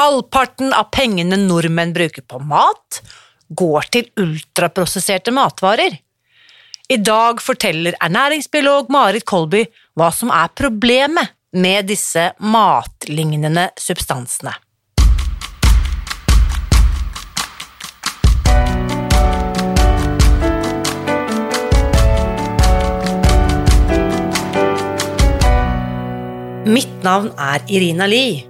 Halvparten av pengene nordmenn bruker på mat, går til ultraprosesserte matvarer. I dag forteller ernæringsbiolog Marit Kolby hva som er problemet med disse matlignende substansene. Mitt navn er Irina Lie.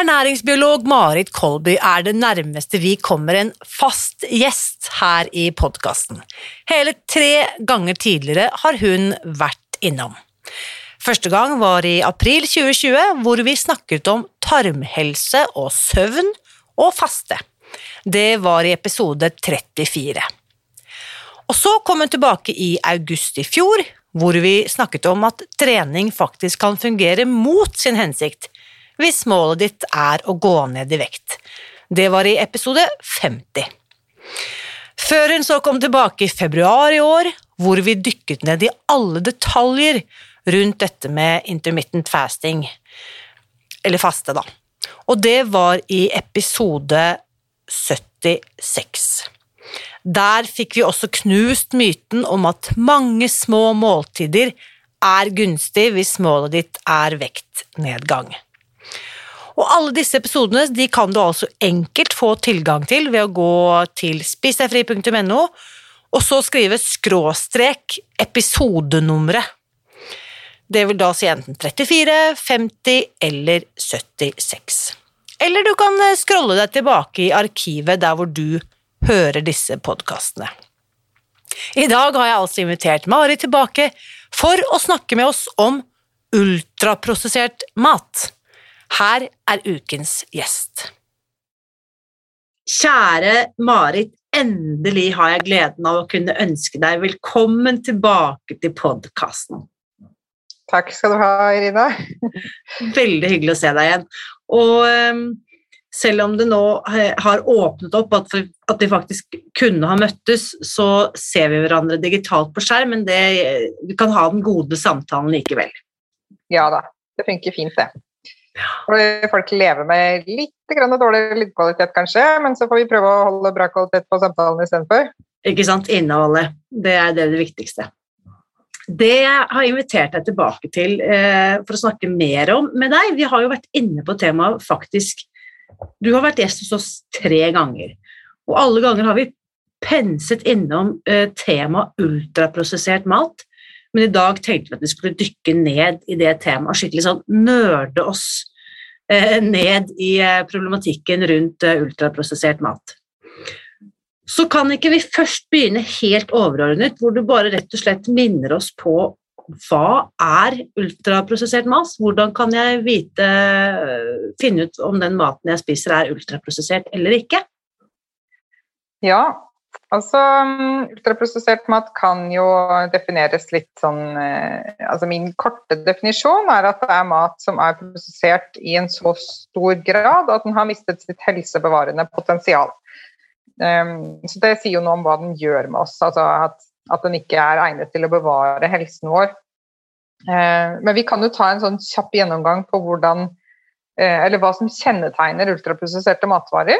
Ernæringsbiolog Marit Kolby er det nærmeste vi kommer en fast gjest her i podkasten. Hele tre ganger tidligere har hun vært innom. Første gang var i april 2020, hvor vi snakket om tarmhelse og søvn og faste. Det var i episode 34. Og så kom hun tilbake i august i fjor, hvor vi snakket om at trening faktisk kan fungere mot sin hensikt hvis målet ditt er å gå ned i vekt. Det var i episode 50. Før hun så kom tilbake i februar i år, hvor vi dykket ned i alle detaljer rundt dette med intermittent fasting, eller faste, da. Og det var i episode 76. Der fikk vi også knust myten om at mange små måltider er gunstig hvis målet ditt er vektnedgang. Og alle disse episodene de kan du altså enkelt få tilgang til ved å gå til spisdegfri.no, og så skrive skråstrek episodenummeret. Det vil da si enten 34, 50 eller 76. Eller du kan eh, scrolle deg tilbake i arkivet der hvor du hører disse podkastene. I dag har jeg altså invitert Mari tilbake for å snakke med oss om ultraprosessert mat. Her er ukens gjest. Kjære Marit, endelig har jeg gleden av å kunne ønske deg velkommen tilbake til podkasten. Takk skal du ha, Irina. Veldig hyggelig å se deg igjen. Og um, selv om det nå har åpnet opp at, at vi faktisk kunne ha møttes, så ser vi hverandre digitalt på skjerm, men det, vi kan ha den gode samtalen likevel. Ja da, det funker fint, det. Folk lever med litt dårlig lydkvalitet, kanskje, men så får vi prøve å holde bra kvalitet på samtalen istedenfor. Ikke sant. Innholdet. Det er det, det viktigste. Det jeg har invitert deg tilbake til eh, for å snakke mer om med deg Vi har jo vært inne på temaet faktisk Du har vært gjest hos oss tre ganger, og alle ganger har vi penset innom eh, temaet ultraprosessert mat. Men i dag tenkte vi at vi skulle dykke ned i det temaet og skikkelig sånn nørde oss ned i eh, problematikken rundt eh, ultraprosessert mat. Så kan ikke vi først begynne helt overordnet, hvor du bare rett og slett minner oss på hva er ultraprosessert mat? Hvordan kan jeg vite, finne ut om den maten jeg spiser er ultraprosessert eller ikke? Ja, Altså, mm, Ultraprosessert mat kan jo defineres litt sånn eh, altså Min korte definisjon er at det er mat som er prosessert i en så stor grad at den har mistet sitt helsebevarende potensial. Um, så Det sier jo noe om hva den gjør med oss, altså at, at den ikke er egnet til å bevare helsen vår. Uh, men vi kan jo ta en sånn kjapp gjennomgang på hvordan, uh, eller hva som kjennetegner ultraprosesserte matvarer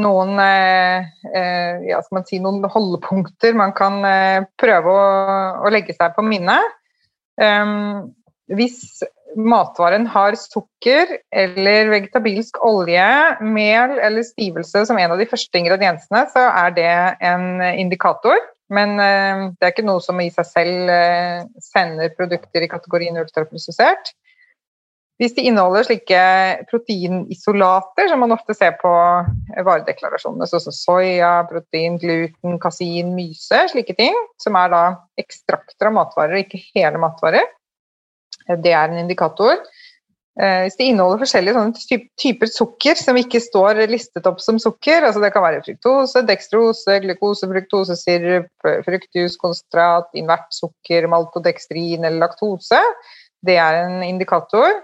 noen, eh, eh, ja, si, noen holdepunkter man kan eh, prøve å, å, legge seg på minnet. Um, hvis matvaren har sukker eller vegetabilsk olje, mel eller stivelse som en av de første ingrediensene, så er det en indikator. Men eh, det er ikke noe som i seg selv eh, sender produkter i kategorien ultraprosessert. Hvis de inneholder slike proteinisolater, som man ofte ser på varedeklarasjonene, sånn som soya, protein, gluten, kasin, myse, slike ting, som er da ekstrakter av matvarer, ikke hele matvarer, det er en indikator. Eh, hvis det inneholder forskjellige typer sukker som ikke står listet opp som sukker, altså det kan være fruktose, dekstrose, glukose, fruktosesirup, fruktuskonsentrat, invert sukker, maltodekstrin eller laktose, det er en indikator.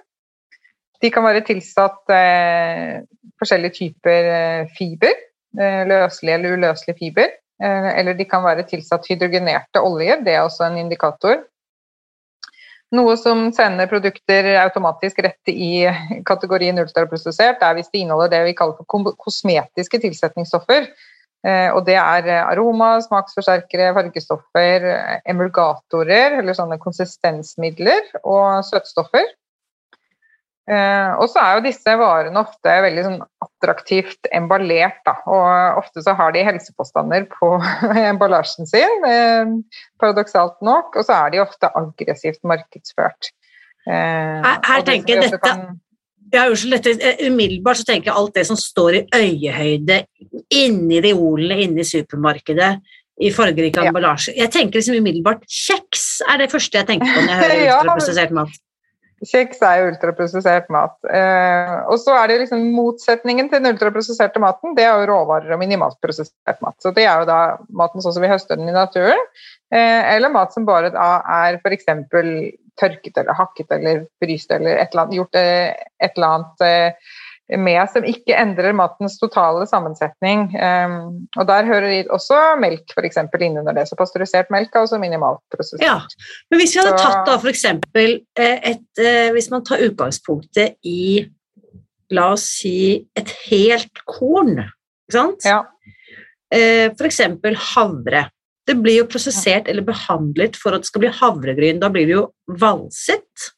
De kan være tilsatt eh, forskjellige typer eh, fiber, eh, løselig eller uløselig fiber. Eh, eller de kan være tilsatt hydrogenerte oljer, det er også en indikator. Noe som sender produkter automatisk rett i kategorien ultraprosessert, er hvis de inneholder det vi kaller for kosmetiske tilsetningsstoffer. Eh, og det er aroma, smaksforsterkere, fargestoffer, emulgatorer, eller sånne konsistensmidler, og søtstoffer. Eh, og så er jo disse varene ofte veldig sånn attraktivt emballert. Da. Og ofte så har de helsepåstander på emballasjen sin, eh, paradoksalt nok. Og så er de ofte aggressivt markedsført. Eh, her, her tenker jeg dette kan... ja, dette, eh, Umiddelbart så tenker jeg alt det som står i øyehøyde inni reolene inne i supermarkedet i fargerik ja. emballasje. Jeg tenker liksom umiddelbart kjeks er det første jeg tenker på når jeg hører ultraprosessert mat. Kjeks er jo ultraprosessert mat. Eh, og så er det liksom motsetningen til den ultraprosesserte maten, det er jo råvarer og minimalt prosessert mat. Så det er jo da maten sånn som vi høster den i naturen, eh, eller mat som bare da er f.eks. tørket eller hakket eller fryst eller et eller annet, gjort eh, et eller annet eh, med som ikke endrer matens totale sammensetning. Um, og Der hører også melk for eksempel, inn under det. Så pasteurisert melk er også minimalt prosessert. Ja, men Hvis vi hadde tatt da f.eks. Eh, et eh, Hvis man tar utgangspunktet i La oss si et helt korn, ikke sant? Ja. Eh, f.eks. havre. Det blir jo prosessert eller behandlet for at det skal bli havregryn. Da blir det jo valset.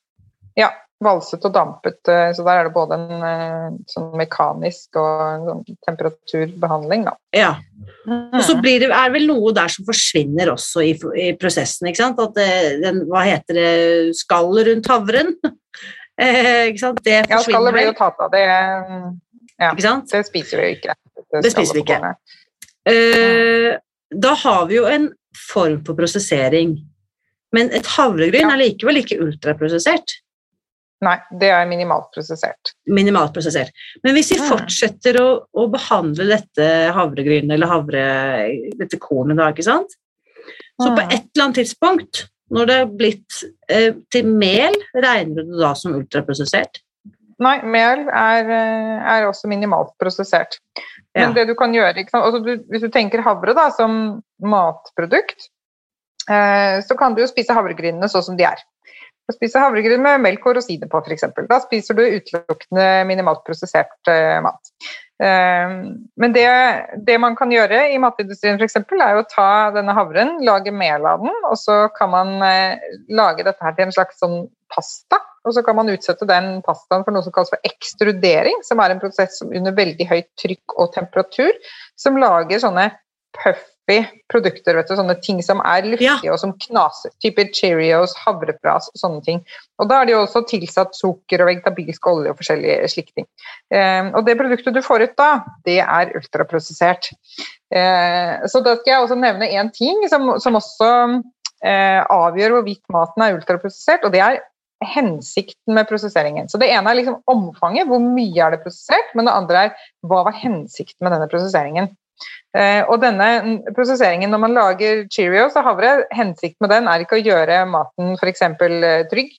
Ja valset og dampet, eh, så der er det både en eh, sånn mekanisk og sånn temperaturbehandling, da. Ja. Og så blir det, er vel noe der som forsvinner også i, i prosessen, ikke sant? At det, eh, den, hva heter det, skallet rundt havren? Eh, ikke sant? Det ja, skallet blir jo tatt av. Det, ja, det spiser vi jo ikke. Det, det spiser vi ikke. Eh, da har vi jo en form for prosessering. Men et havregryn ja. er likevel ikke ultraprosessert. Nei, det er minimalt prosessert. Minimalt prosessert. Men hvis vi fortsetter å, å behandle dette havregrynet eller havre, dette kornet, da, ikke sant Så på et eller annet tidspunkt, når det er blitt eh, til mel, regner du det da som ultraprosessert? Nei, mel er, eh, er også minimalt prosessert. Men ja. det du kan gjøre altså, du, Hvis du tenker havre da, som matprodukt, eh, så kan du jo spise havregrynene sånn som de er. Du spise havregryn med melk og rosiner på, f.eks. Da spiser du utelukkende minimalt prosessert uh, mat. Uh, men det, det, man kan gjøre i matindustrien f.eks., er å ta denne havren, lage mel av den, og så kan man uh, lage dette her til en slags sånn pasta. Og så kan man utsette den pastaen for noe som kalles for ekstrudering, som er en prosess under veldig høyt trykk og temperatur, som lager sånne puff produkter, vet du, sånne ting som er luftige ja. og som knaser. Typer Cheerios, havrefras og sånne ting. Og Da er det jo også tilsatt sukker og vegetabilsk olje og forskjellige slike ting. Eh, og det produktet du får ut da, det er ultraprosessert. Eh, så da skal jeg også nevne én ting som, som også eh, avgjør hvorvidt maten er ultraprosessert, og det er hensikten med prosesseringen. Så Det ene er liksom omfanget, hvor mye er det prosessert, men det andre er hva var hensikten med denne prosesseringen. Eh, og denne prosesseringen når man lager Cheerios og havre, hensikten med den er ikke å gjøre maten f.eks. Eh, trygg.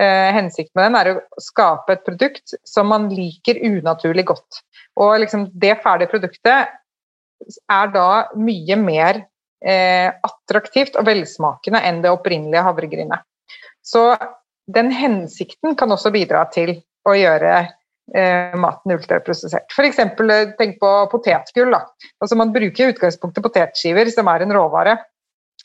Eh, hensikten med den er å skape et produkt som man liker unaturlig godt. Og liksom det ferdige produktet er da mye mer attraktivt og velsmakende enn det opprinnelige havregrynet. Så den hensikten kan også bidra til å gjøre eh, maten ultraprosessert. F.eks. Eh, tenk på potetgull. Altså man bruker i utgangspunktet potetskiver, som er en råvare.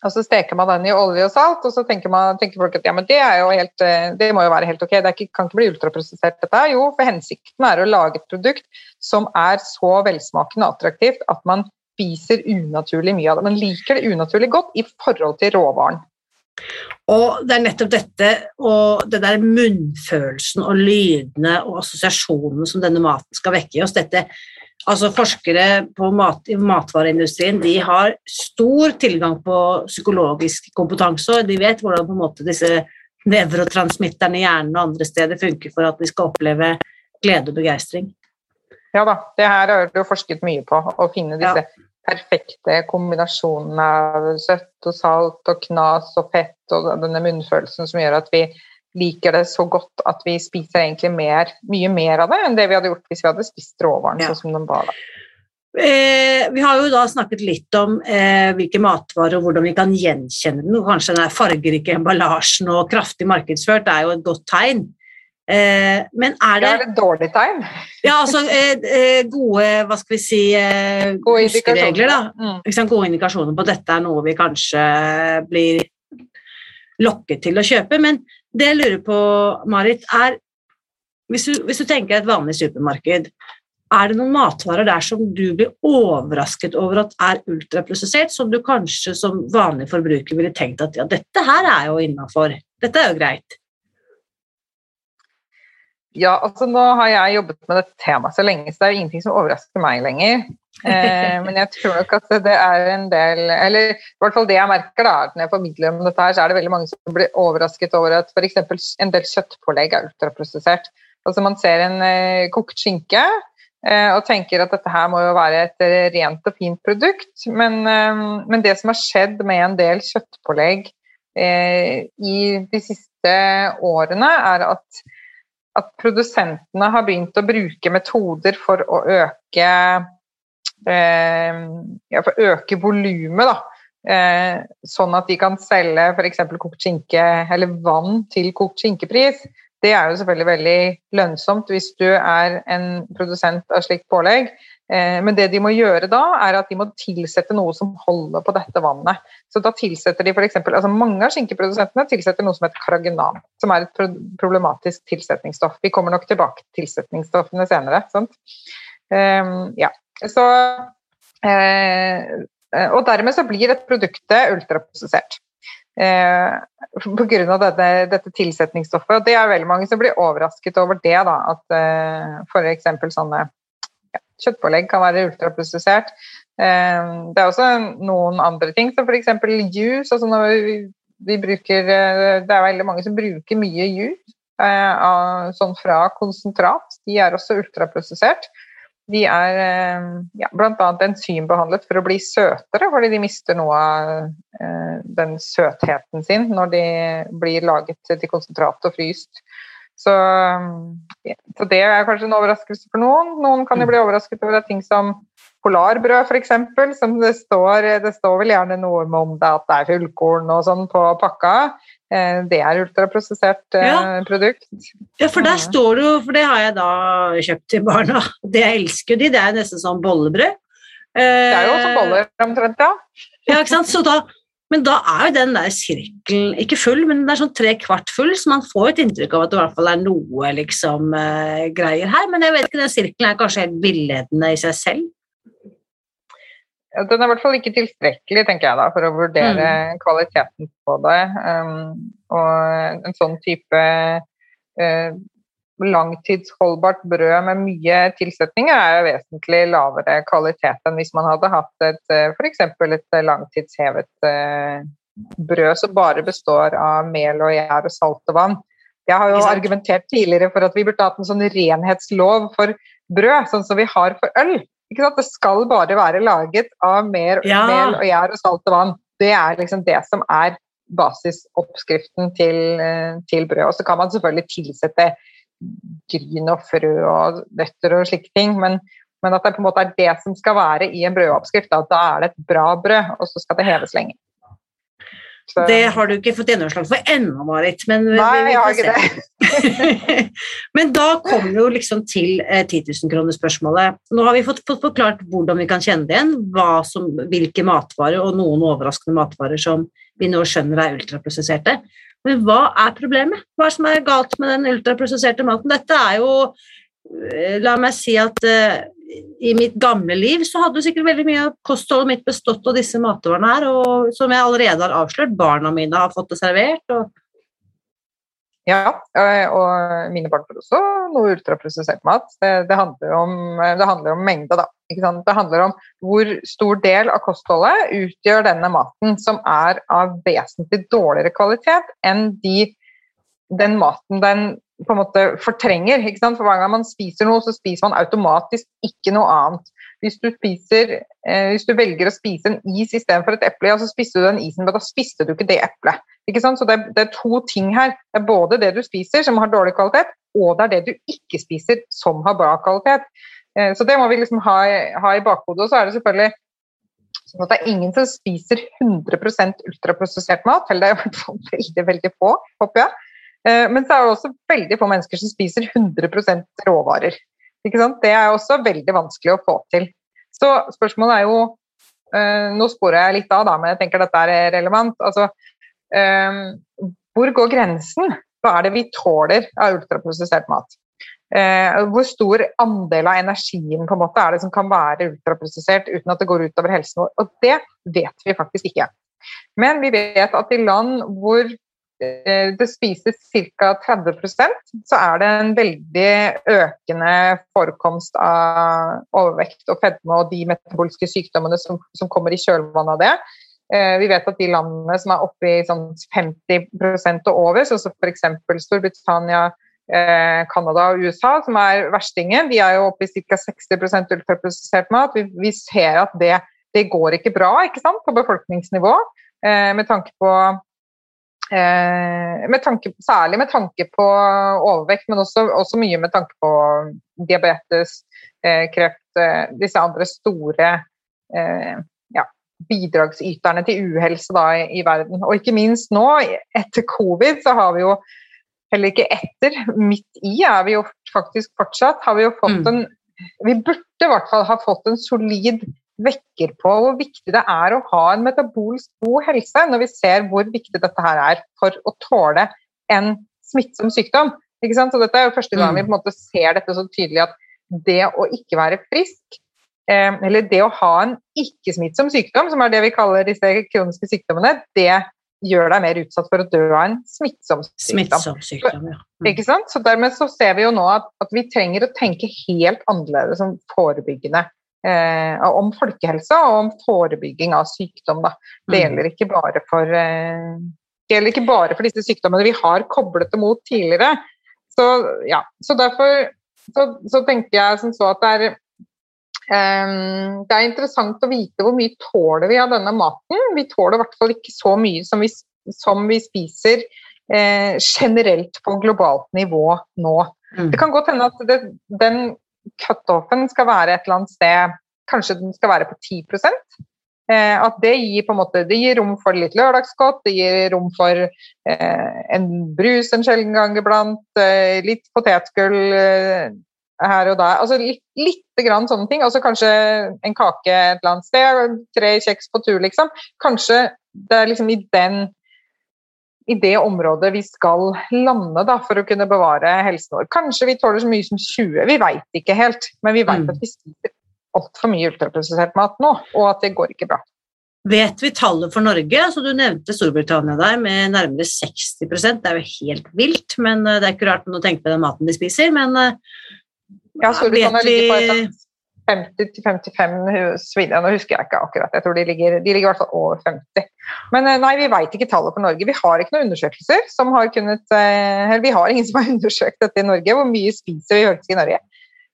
og så steker man den i olje og salt, og så tenker, man, tenker folk at ja, men det, helt, eh, det, må jo være helt ok, det ikke, kan ikke bli ultraprosessert dette. Jo, for hensikten er å lage et produkt som er så velsmakende og attraktivt at man spiser unaturlig mye av det. Man liker det unaturlig godt i forhold til råvaren. Og det er nettopp dette og det der munnfølelsen og lydene og assosiasjonene som denne maten skal vekke i oss. Dette Altså Forskere på mat, i matvareindustrien de har stor tilgang på psykologisk kompetanse, og de vet hvordan på en måte disse nevrotransmitterne i hjernen og andre steder funker for at vi skal oppleve glede og begeistring. Ja da, det her har du forsket mye på, å finne disse ja. Perfekte kombinasjonen av søtt og salt og knas og fett og denne munnfølelsen som gjør at vi liker det så godt at vi spiser egentlig mer, mye mer av det enn det vi hadde gjort hvis vi hadde spist råvaren ja. sånn som den var. Eh, vi har jo da snakket litt om eh, hvilke matvarer og hvordan vi kan gjenkjenne den. Kanskje den fargerike emballasjen og kraftig markedsført er jo et godt tegn. Eh, men er det Ja, et dårlig tegn. ja, altså eh, eh, gode hva skal vi si eh, gode indikasjoner. da. Mm. Gode indikasjoner på at dette er noe vi kanskje blir lokket til å kjøpe. Men det jeg lurer på, Marit, er hvis du, hvis du tenker et vanlig supermarked, er det noen matvarer der som du blir overrasket over at er ultraprosessert, som du kanskje som vanlig forbruker ville tenkt at ja, dette her er jo innafor, dette er jo greit? Ja, altså nå har jeg jobbet med dette temaet så lenge, så det er jo ingenting som overrasker meg lenger. Eh, men jeg tror nok at det er en del Eller i hvert fall det jeg merker, da, når jeg formidler om dette her, så er det veldig mange som blir overrasket over at f.eks. en del kjøttpålegg er ultraprosessert. Altså man ser en eh, kokt skinke eh, og tenker at dette her må jo være et eh, rent og fint produkt, men, eh, men, det som har skjedd med en del kjøttpålegg eh, i de siste årene, er at at produsentene har begynt å bruke metoder for å øke eh, ja, for å øke volumet. Eh, sånn at de kan selge f.eks. kokt skinke eller vann til kokt skinkepris. Det er jo selvfølgelig veldig lønnsomt hvis du er en produsent av slikt pålegg. Eh, men det de må gjøre da, er at de må tilsette noe som holder på dette vannet. Så da tilsetter de for eksempel, altså Mange av skinkeprodusentene tilsetter noe som heter karagenan, som er et problematisk tilsetningsstoff. Vi kommer nok tilbake til tilsetningsstoffene senere. sant? Um, ja. Så, eh, og dermed så blir dette produktet ultraprosessert. Eh, Pga. Dette, dette tilsetningsstoffet. Og det er veldig mange som blir overrasket over det. da, At eh, f.eks. sånne kjøttpålegg kan være ultraprosessert. Eh, det er også noen andre ting, som f.eks. juice. altså når vi, vi bruker, eh, Det er veldig mange som bruker mye juice eh, sånn fra konsentrat. De er også ultraprosessert. De er eh, ja, bl.a. enzymbehandlet for å bli søtere, fordi de mister noe av eh, den søtheten sin når de blir laget til konsentrat og fryst. Så, så, det er kanskje en overraskelse for noen. Noen kan jo bli overrasket over ting som polarbrød, f.eks. Som det står, det står vel gjerne noe om det at det er fullkorn og sånn på pakka. Eh, det er ultraprosessert eh, ja. produkt. Ja, for der står det jo For det har jeg da kjøpt til barna. Det jeg elsker de, det er nesten sånn bollebrød. Det er jo også boller omtrent, ja. ja ikke sant? Så da, men da er jo den der sirkelen ikke full, men den er sånn tre kvart full, så man får et inntrykk av at det i hvert fall er noe liksom, uh, greier her. Men jeg vet ikke, den sirkelen er kanskje helt villedende i seg selv? Den er i hvert fall ikke tilstrekkelig tenker jeg da, for å vurdere mm. kvaliteten på det. Um, og en sånn type uh, langtidsholdbart brød med mye tilsetninger er jo vesentlig lavere kvalitet enn hvis man hadde hatt et uh, f.eks. et langtidshevet uh, brød som bare består av mel og gjær og salt og vann. Jeg har jo argumentert tidligere for at vi burde hatt en sånn renhetslov for brød, sånn som vi har for øl. Det skal bare være laget av mer, ja. mel og gjær og salt og vann. Det er liksom det som er basisoppskriften til, eh, til brød. Og så kan man selvfølgelig tilsette gryn og frø og nøtter og slike ting, men, men, at det på en måte er det som skal være i en brødoppskrift, At da er det et bra brød, og så skal det heves lenge. Det har du ikke fått gjennomslag for ennå, Marit. Men Nei, jeg har ikke det. men da kommer vi jo liksom til eh, 10 000-kronerspørsmålet. Nå har vi fått, fått, forklart hvordan vi kan kjenne det igjen, som, hvilke matvarer og noen overraskende matvarer som vi nå skjønner er ultraprosesserte. Men hva er problemet? Hva er som er galt med den ultraprosesserte maten? Dette er jo eh, La meg si at uh, i mitt gamle liv så hadde sikkert veldig mye av kostholdet mitt bestått av disse matvarene her, og som jeg allerede har avslørt, barna mine har fått det servert. og ja, eh, og mine barn får også noe ultraprosessert mat. Det, det, handler om, det, handler om, mengde, da. Det handler om hvor stor del av kostholdet utgjør denne maten som er av vesentlig dårligere kvalitet enn de, den maten den på en måte fortrenger. For hver gang man spiser noe, så spiser man automatisk ikke noe annet. Hvis du, spiser, eh, hvis du velger å spise en is istedenfor et eple, ja, så spiste du den isen, men da spiste du ikke det eplet. Ikke sant? Så det, det, er to ting her. Det er både det du spiser som har dårlig kvalitet, og det er det du ikke spiser som har bra kvalitet. Eh, så det må vi liksom ha, ha i bakhodet. Og så er det selvfølgelig sånn at det er ingen som spiser 100 ultraprosessert mat, eller det er i hvert fall veldig, veldig få, håper jeg. Eh, men så er det også veldig få mennesker som spiser 100% råvarer. Det er også veldig vanskelig å få til. Så spørsmålet er jo eh, Nå sporer jeg litt av, da, men jeg tenker dette er relevant. Altså, eh, hvor går grensen? Hva er det vi tåler av ultraprosessert mat? hvor stor andel av energien på en måte er det som kan være ultraprosessert uten at det går utover helsen vår? Og det vet vi faktisk ikke. Men vi vet at i land hvor Eh, det spises ca. 30% så er det en veldig økende forekomst av overvekt og fedme og de metabolske sykdommene som, som kommer i kjølvannet av det. Eh, vi vet at de landene som er oppe i sånn 50% og over, sånn som f.eks. Storbritannia, eh, Canada og USA, som er verstingen, de er jo oppe i ca. 60 ultraprosessert mat. Vi, vi, ser at det, det går ikke bra ikke sant, på befolkningsnivå, med tanke på Eh, med tanke, særlig med tanke på overvekt, men også, også mye med tanke på diabetes, eh, kreft, eh, disse andre store eh, ja, bidragsyterne til uhelse da, i, i, verden. Og ikke minst nå, etter covid, så har vi jo Heller ikke etter, midt i er vi jo faktisk fortsatt har vi jo fått mm. en Vi burde i hvert fall ha fått en solid vekker på hvor viktig det er å ha en metabolsk god helse, når vi ser hvor viktig dette her er for å tåle en smittsom sykdom. Ikke sant? Så dette er jo første gang vi mm. på en måte ser dette så tydelig at det å ikke være frisk, eh, eller det å ha en ikke-smittsom sykdom, som er det vi kaller disse kroniske sykdommene, det gjør deg mer utsatt for å dø av en smittsom sykdom. Smittsom sykdom, ja. Mm. Ikke sant? Så dermed så ser vi jo nå at, at vi trenger å tenke helt annerledes som forebyggende eh, om folkehelse og om forebygging av sykdom. Da. Det, mm. gjelder ikke bare for, eh, det gjelder ikke bare for disse sykdommene vi har koblet det mot tidligere. Så, ja. så derfor så, så, tenker jeg som så at det er um, det er interessant å vite hvor mye tåler vi av denne maten. Vi tåler i hvert fall ikke så mye som vi, som vi spiser eh, generelt på globalt nivå nå. Mm. Det kan godt hende at det, den cutoffen skal være et eller annet sted Kanskje den skal være på 10 eh, At det gir, på en måte, det gir rom for litt lørdagsgodt, det gir rom for eh, en brus en sjelden gang iblant, eh, litt potetgull eh, her og der. Altså litt, litt grann sånne ting. Altså kanskje en kake et eller annet sted, tre kjeks på tur, liksom. Kanskje det er liksom i den i det området vi skal lande da, for å kunne bevare helsen vår. Kanskje vi tåler så mye som 20, vi veit ikke helt. Men vi veit mm. at vi spiser altfor mye ultraprosessert mat nå, og at det går ikke bra. Vet vi tallet for Norge? Altså, du nevnte Storbritannia der med nærmere 60% Det er jo helt vilt, men eh, det er ikke rart å tenke på den maten de spiser. Men eh, ja, vet vi... ligger på 50-55 svinner, nå husker jeg ikke akkurat, jeg tror de ligger, de ligger i hvert fall over 50. Men eh, nei, vi veit ikke tallet for Norge. Vi har ikke noen undersøkelser som har kunnet Eller vi har ingen som har undersøkt dette i Norge. Hvor mye spiser vi faktisk i Norge?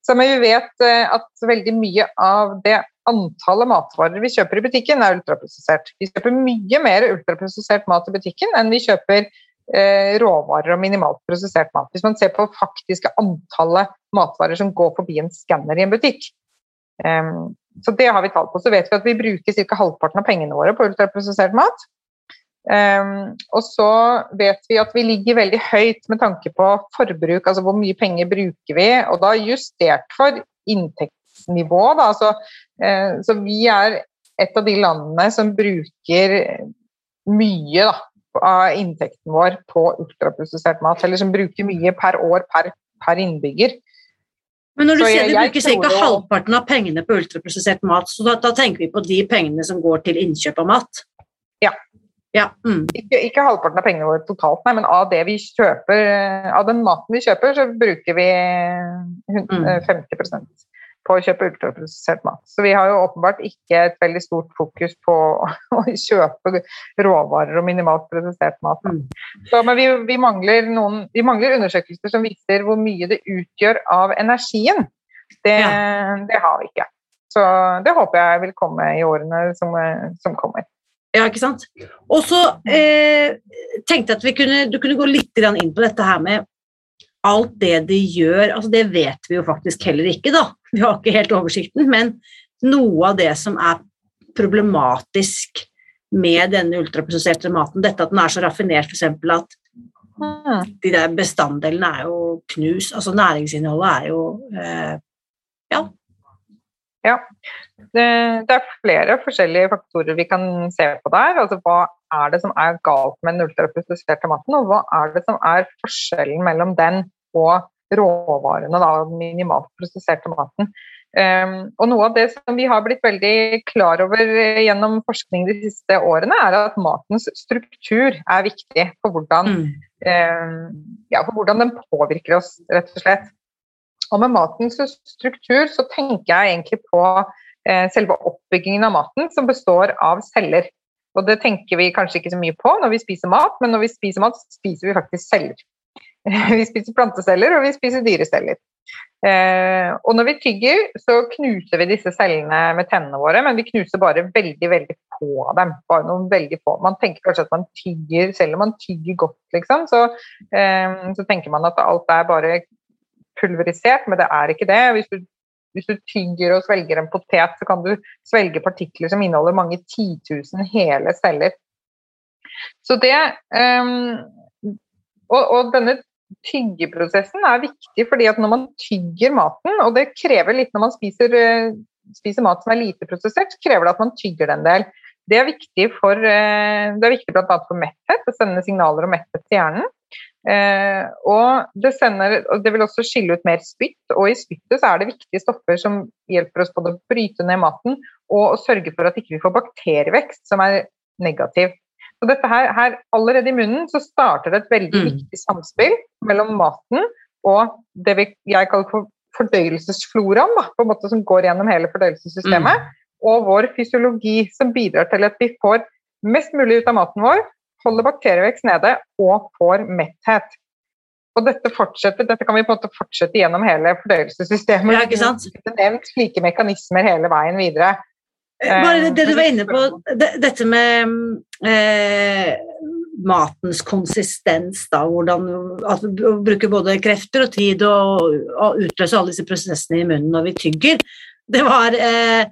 Så men vi vet at veldig mye av det antallet matvarer vi kjøper i butikken, er ultraprosessert. Vi kjøper mye mer ultraprosessert mat i butikken enn vi kjøper eh, råvarer og minimalt prosessert mat. Hvis man ser på faktiske antallet matvarer som går forbi en skanner i en butikk. Um, så det har vi tall på. Så vet vi at vi bruker ca. halvparten av pengene våre på ultraprosessert mat. Um, og så vet vi at vi ligger veldig høyt med tanke på forbruk, altså hvor mye penger bruker vi, og da justert for inntektsnivå. Da, Så, uh, så vi er et av de landene som bruker mye da, av inntekten vår på ultraprosessert mat, eller som bruker mye per år per, per innbygger. Men når du så sier vi bruker ca. halvparten av pengene på ultraprosessert mat, så da, da tenker vi på de pengene som går til innkjøp av mat? Ja. Ja. Mm. Ikke, ikke, halvparten av pengene våre totalt, nei, men av det vi kjøper, av den maten vi kjøper, så bruker vi 50 mm. Eh, på å kjøpe ultraprosessert mat. Så vi har jo åpenbart ikke et veldig stort fokus på å kjøpe råvarer og minimalt produsert mat. Mm. Så, men vi, vi, mangler noen, vi, mangler undersøkelser som viser hvor mye det utgjør av energien. Det, ja. det har vi ikke. Så det håper jeg vil komme i årene som, som kommer. Ja, ikke sant. Og så eh, tenkte jeg at vi kunne, du kunne gå litt inn på dette her med alt det de gjør. altså Det vet vi jo faktisk heller ikke, da. Vi har ikke helt oversikten. Men noe av det som er problematisk med denne ultraprosesserte maten, dette at den er så raffinert, f.eks. at mm. de der bestanddelene er jo knus, altså næringsinnholdet er jo eh, ja. ja det, det, er flere forskjellige faktorer vi kan se på der. Altså, hva er det som er galt med den ultraprosesserte maten, og hva er det som er forskjellen mellom den og råvarene, da, minimalt prosesserte maten. Um, og Noe av det som vi har blitt veldig klar over gjennom forskning de siste årene, er at matens struktur er viktig for hvordan, mm. um, ja, for hvordan den påvirker oss, rett og slett. Og med matens struktur så tenker jeg egentlig på uh, selve oppbyggingen av maten, som består av celler. Og det tenker vi kanskje ikke så mye på når vi spiser mat, men når vi spiser mat, spiser vi faktisk celler. Vi spiser planteceller, og vi spiser dyreceller. Eh, og når vi tygger, så knuser vi disse cellene med tennene våre, men vi knuser bare veldig veldig av dem. bare noen veldig få. Man tenker kanskje at man tygger, selv om man tygger godt, liksom, så, eh, så tenker man at alt er bare pulverisert, men det er ikke det. Hvis du hvis du tygger og svelger en potet, så kan du svelge partikler som inneholder mange titusen hele celler. Så det eh, og, og, denne tyggeprosessen er viktig fordi at når man tygger maten, og det krever litt når man spiser, uh, spiser mat som er lite prosessert, krever det at man tygger det en del. Det er viktig for, uh, det er viktig bl.a. for metthet, å sende signaler om metthet til hjernen. Eh, og, det sender, og det vil også skille ut mer spytt, og i spyttet så er det viktige stoffer som hjelper oss både å bryte ned maten og å sørge for at ikke vi ikke får bakterievekst, som er negativ. Så dette her, her, Allerede i munnen så starter det et veldig mm. viktig samspill mellom maten og det vi, jeg kaller for fordøyelsesfloraen, da, på en måte som går gjennom hele fordøyelsessystemet, mm. og vår fysiologi, som bidrar til at vi får mest mulig ut av maten vår, holder bakterievekst nede og får metthet. Og dette fortsetter, dette kan vi på en måte fortsette gjennom hele fordøyelsessystemet. Ja, ikke sant? Det er nevnt slike mekanismer hele veien videre. Eh, bare det, det du var inne på, det, dette med eh, matens konsistens, da, hvordan altså, bruke både krefter og tid og, og utløse alle disse prosessene i munnen når vi tygger. Det var eh,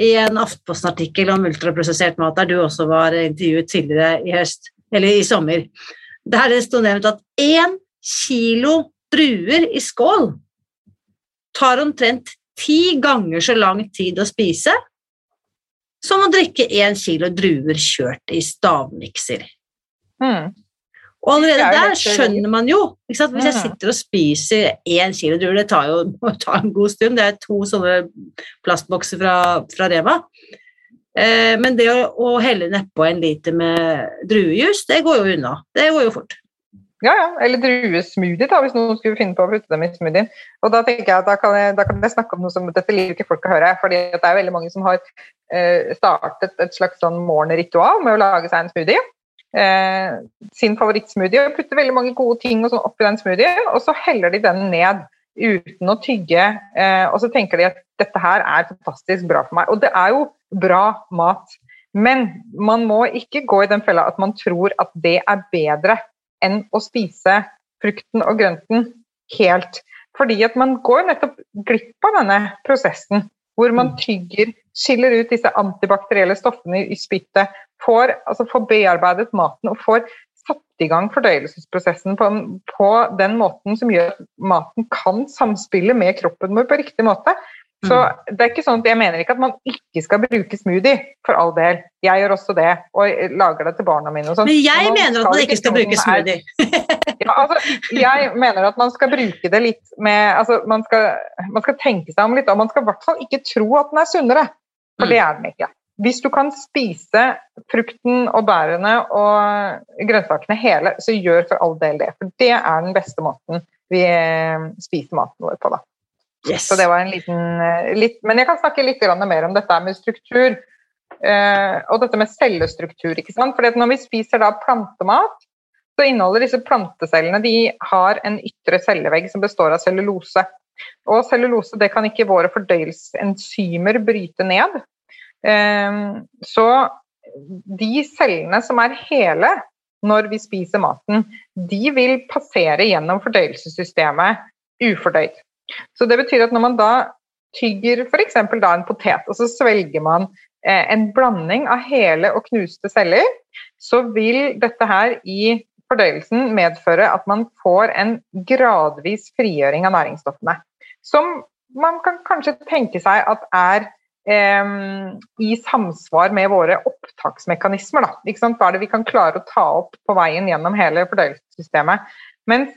i en Aftenposten-artikkel om ultraprosessert mat, der du også var intervjuet tidligere i høst, eller i sommer, der det sto nevnt at én kilo druer i skål tar omtrent ti ganger så lang tid å spise som å drikke én kilo druer kjørt i stavmikser. Mm. Og allerede der skjønner man jo Hvis jeg mm. sitter og spiser én kilo druer, det tar jo tar en god stund, det er to sånne plastbokser fra, fra Reva. Eh, men det å, å helle nedpå en liter med druejus, det går jo unna. Det går jo fort. Ja, ja. Eller druesmoothie, da, hvis noen skulle finne på å putte dem i smoothien. Og da tenker jeg at da kan jeg, da kan jeg snakke om noe som dette liker ikke folk å høre. fordi det er veldig mange som har eh, startet et slags sånn morgenritual med å lage seg en smoothie. Eh, sin favorittsmoothie og putter veldig mange gode ting og sånn oppi den smoothien, og så heller de den ned uten å tygge. Eh, og så tenker de at dette her er fantastisk bra for meg. Og det er jo bra mat. Men man må ikke gå i den fella at man tror at det er bedre enn å spise frukten og grønten helt. Fordi at man går nettopp glipp av denne prosessen hvor man mm. tygger skiller ut disse antibakterielle stoffene i spyttet, får, altså får bearbeidet maten og får satt i gang fordøyelsesprosessen på, på, den måten som gjør at maten kan samspille med kroppen vår på riktig måte. Så mm. det er ikke sånn at Jeg mener ikke at man ikke skal bruke smoothie, for all del. Jeg gjør også det, og lager det til barna mine. og sånn. Men jeg man mener at man ikke skal bruke smoothie. ja, altså, jeg mener at man skal bruke det litt med altså, man, skal, man skal tenke seg om litt, og man skal i hvert fall ikke tro at den er sunnere. For det mm. er den ikke. Hvis du kan spise frukten og bærene og grønnsakene hele, så gjør for all del det. For det er den beste måten vi eh, spiser maten vår på, da. Yes. Så det var en liten eh, litt, Men jeg kan snakke litt mer om dette med struktur. Eh, og dette med cellestruktur. ikke sant? For når vi spiser da plantemat, så inneholder disse plantecellene de har en ytre cellevegg som består av cellulose. Og cellulose det kan ikke våre fordøyelsesenzymer bryte ned. Ehm, så de cellene som er hele når vi spiser maten, de vil passere gjennom fordøyelsessystemet ufordøyd. Så det betyr at når man da tygger f.eks. en potet, og så svelger man eh, en blanding av hele og knuste celler, så vil dette her i fordøyelsen medføre at man får en gradvis frigjøring av næringsstoffene. Som man kan kanskje tenke seg at er i samsvar med våre opptaksmekanismer. Da. Hva er det vi kan klare å ta opp på veien gjennom hele fordøyelsessystemet? Mens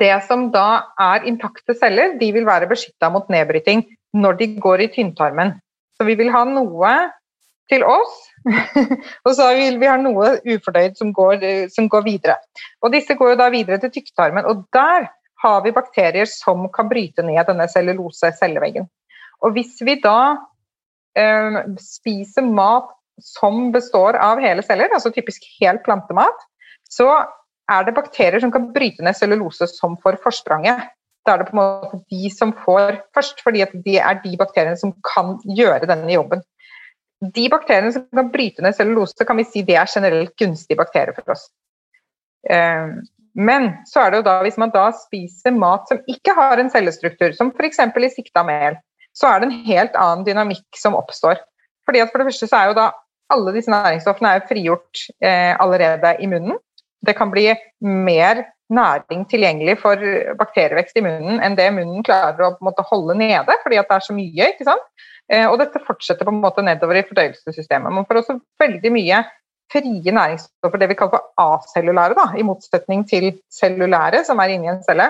det som da er intakte celler, de vil være beskytta mot nedbryting når de går i tynntarmen. Så vi vil ha noe til oss, og så vil vi ha noe ufordøyd som går, som går videre. Og disse går jo da videre til tykktarmen, og der har vi bakterier som kan bryte ned denne cellulose celleveggen. Og hvis vi da eh, spiser mat som består av hele celler, altså typisk helt plantemat, så er det bakterier som kan bryte ned cellulose som får forspranget. Da er det på en måte de som får først, fordi det er de bakteriene som kan gjøre denne jobben. De bakteriene som kan bryte ned cellulose, kan vi si det er generelt gunstige bakterier for oss. Eh, men så er det jo da, hvis man da spiser mat som ikke har en cellestruktur, som f.eks. i sikta mel, så er det en helt annen dynamikk som oppstår. Fordi at For det første så er jo da alle disse næringsstoffene er frigjort eh, allerede i munnen. Det kan bli mer næring tilgjengelig for bakterievekst i munnen enn det munnen klarer å måte, holde nede, fordi at det er så mye. ikke sant? Eh, og dette fortsetter på en måte nedover i fordøyelsessystemet. Man får også veldig mye frie næringsstoffer, det vi kaller for acellulære, da, i motsetning til cellulære, som er inni en celle.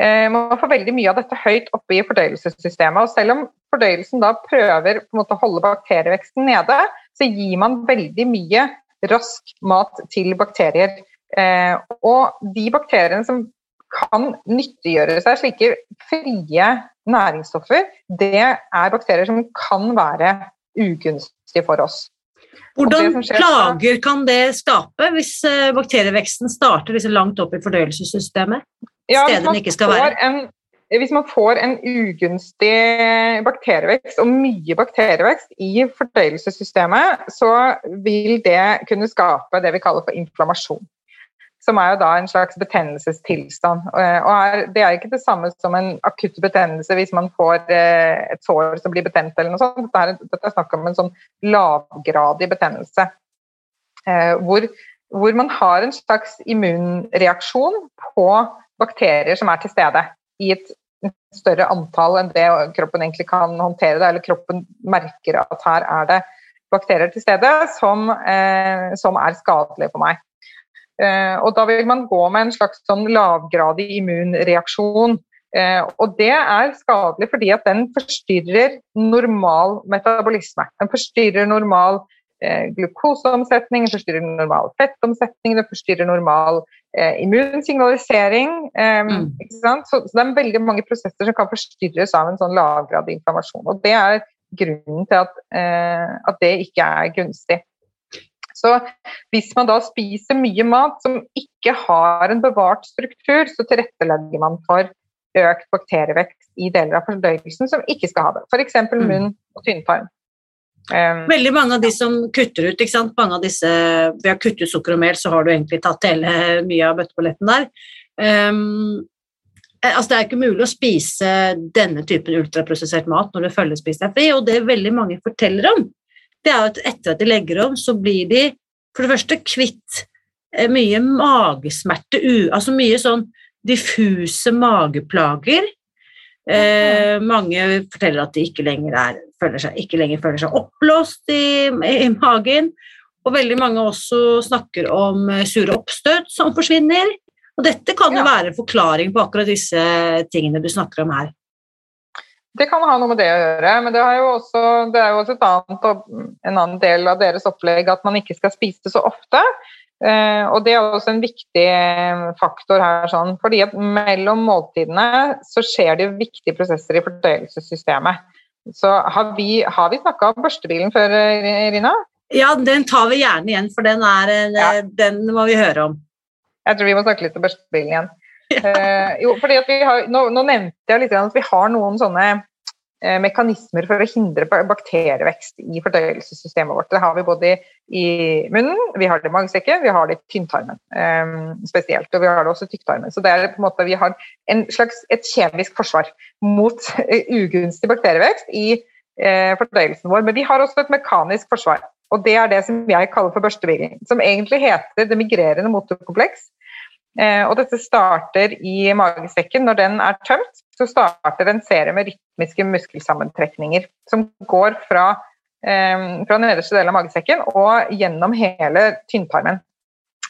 Eh, man får veldig mye av dette høyt oppe i fordøyelsessystemet. og Selv om fordøyelsen da prøver å holde bakterieveksten nede, så gir man veldig mye rask mat til bakterier. Eh, og de bakteriene som kan nyttiggjøre seg slike frie næringsstoffer, det er bakterier som kan være ugunstige for oss. Hvordan plager kan det skape hvis eh, bakterieveksten starter liksom langt opp i fordøyelsessystemet? Ja, steder den ikke skal være? En, hvis man får en ugunstig bakterievekst og mye bakterievekst i fordøyelsessystemet, så vil det kunne skape det vi kaller for inflammasjon. Som er jo da en slags betennelsestilstand. Og er, det er ikke det samme som en akutt betennelse hvis man får eh, et sår som blir betent eller noe sånt. Dette er, dette er snakk om en sånn lavgradig betennelse. Eh, hvor, hvor man har en slags immunreaksjon på bakterier som er til stede i et større antall enn det kroppen egentlig kan håndtere det, eller kroppen merker at her er det bakterier til stede som, eh, som er skadelige for meg. Eh, og da vil man gå med en slags sånn lavgradig immunreaksjon. Eh, og det er skadelig fordi at den forstyrrer normal metabolisme. Den forstyrrer normal eh, glukoseomsetning, forstyrrer normal fettomsetning, det forstyrrer normal eh, immunsignalisering. Eh, mm. så, så, det er veldig mange prosesser som kan forstyrres av en sånn lavgradig inflammasjon. Og det er grunnen til at, eh, at det ikke er gunstig. Så hvis man da spiser mye mat som ikke har en bevart struktur, så tilrettelegger man for økt bakterievekst i deler av fordøyelsen som ikke skal ha det. F.eks. Mm. munn og tynntarm. Veldig mange av de som kutter ut ikke sant? mange av disse, Ved å kutte ut sukker og mel, så har du egentlig tatt hele mye av bøtteballetten der. Um, altså det er ikke mulig å spise denne typen ultraprosessert mat når du følger Spis deg fri, og det veldig mange forteller om, det er at etter at de legger om, så blir de for det første kvitt eh, mye magesmerte, altså mye sånn diffuse mageplager. Eh, mange forteller at de ikke lenger, er, føler, seg, ikke lenger føler seg oppblåst i, i, magen. Og veldig mange også snakker om eh, sure oppstøt som forsvinner. Og dette kan jo ja. være forklaring på akkurat disse tingene du snakker om her. Det kan ha noe med det å gjøre, men det, jo også, det er jo også annet, en annen del av deres opplegg at man ikke skal spise så ofte. Eh, og det er også en viktig faktor her, sånn, fordi at mellom måltidene så skjer det viktige prosesser i fordøyelsessystemet. Så har vi, har vi snakka om børstebilen før, Irina? Ja, den tar vi gjerne igjen, for den, er, ja. den må vi høre om. Jeg tror vi må snakke litt om børstebilen igjen. Uh, jo, fordi at vi har, nå, nå, nevnte jeg litt at vi har noen sånne mekanismer for å hindre bakterievekst i fordøyelsessystemet vårt. Det har vi både i munnen, vi har det i magesekken, vi har det i tynntarmen um, spesielt. Og vi har det også i tykktarmen. Så det er på en måte vi har en slags, et kjemisk forsvar mot ugunstig bakterievekst i fordøyelsen vår. Men vi har også et mekanisk forsvar. Og det er det som jeg kaller for børstebilen. Som egentlig heter det migrerende motorkompleks. Eh, og dette starter i magesekken. Når den er tømt, så starter en serie med rytmiske muskelsammentrekninger som går fra, eh, fra nederste del av magesekken og gjennom hele tynntarmen.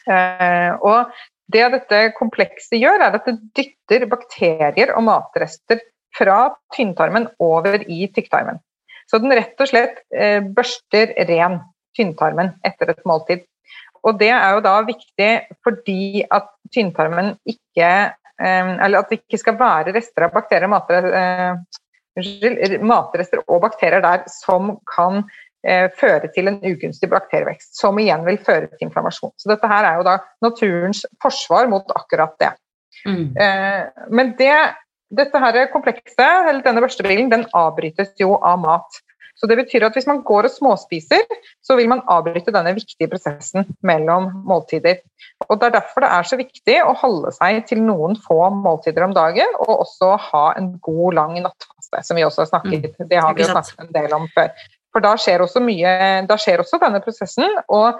Eh, og det dette komplekset gjør, er at det dytter bakterier og matrester fra tynntarmen over i tykktarmen. Så den rett og slett børster ren tynntarmen etter et måltid. Og det er jo da viktig fordi at tynntarmen ikke eh, Eller at det ikke skal være rester av bakterier matrester, eh, og bakterier der som kan eh, føre til en ugunstig bakterievekst, som igjen vil føre til inflammasjon. Så dette her er jo da naturens forsvar mot akkurat det. Mm. Men det, dette her komplekset, eller denne børstebilen, den avbrytes jo av mat. Så det betyr at hvis man går og småspiser, så vil man avbryte denne viktige prosessen mellom måltider. Og Det er derfor det er så viktig å holde seg til noen få måltider om dagen, og også ha en god, lang nattfaste, som vi også har snakket, mm. det har vi jo snakket en del om før. For da skjer også, mye, da skjer også denne prosessen, og,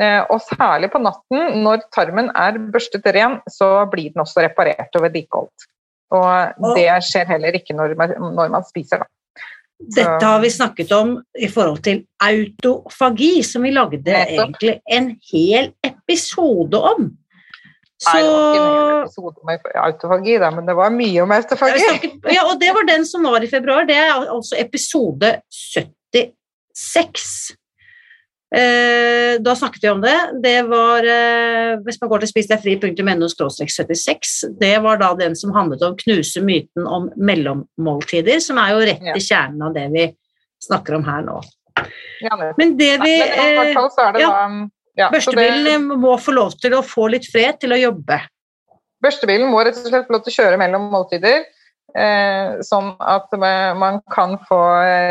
eh, og, særlig på natten, når tarmen er børstet ren, så blir den også reparert og vedlikeholdt. Og det skjer heller ikke når man, når man spiser, da. Dette har vi snakket om i forhold til autofagi, som vi lagde egentlig en hel episode om. Så... Nei, det var ikke en hel episode om autofagi, da, men det var mye om autofagi. Ja, og det var den som var i februar. Det er altså episode 76. Eh, da snakket vi om det. Det var eh, Hvis man går til 76, det var da den som handlet om knuse myten om mellommåltider, som er jo rett i kjernen av det vi snakker om her nå. Men det vi eh, ja, ja, Børstebilen må få lov til å få litt fred til å jobbe. Børstebilen må rett og slett få lov til å kjøre mellom måltider. Eh, sånn at man kan få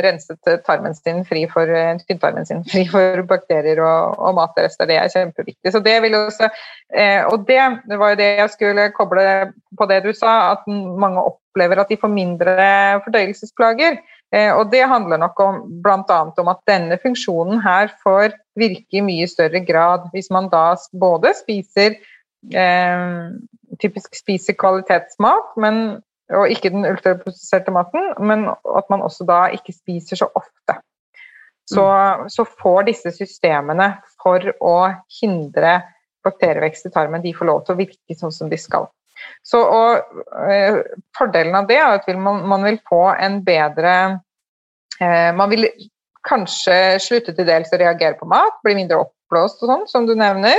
renset tarmen sin fri for tynntarmen sin fri for bakterier og, og matrester. Det er kjempeviktig. Så det vil også, eh, og det, var jo det jeg skulle koble på det du sa, at mange opplever at de får mindre fordøyelsesplager. Eh, og det handler nok om bl.a. om at denne funksjonen her får virke i mye større grad hvis man da både spiser eh, typisk spiser kvalitetsmat, men og ikke den ultraprosesserte maten, men at man også da ikke spiser så ofte. Så, mm. så får disse systemene for å hindre bakterievekst i tarmen, de får lov til å virke sånn som de skal. Så, og, eh, fordelen av det er at man, man vil få en bedre eh, Man vil kanskje slutte til dels å reagere på mat, bli mindre oppblåst og sånn, som du nevner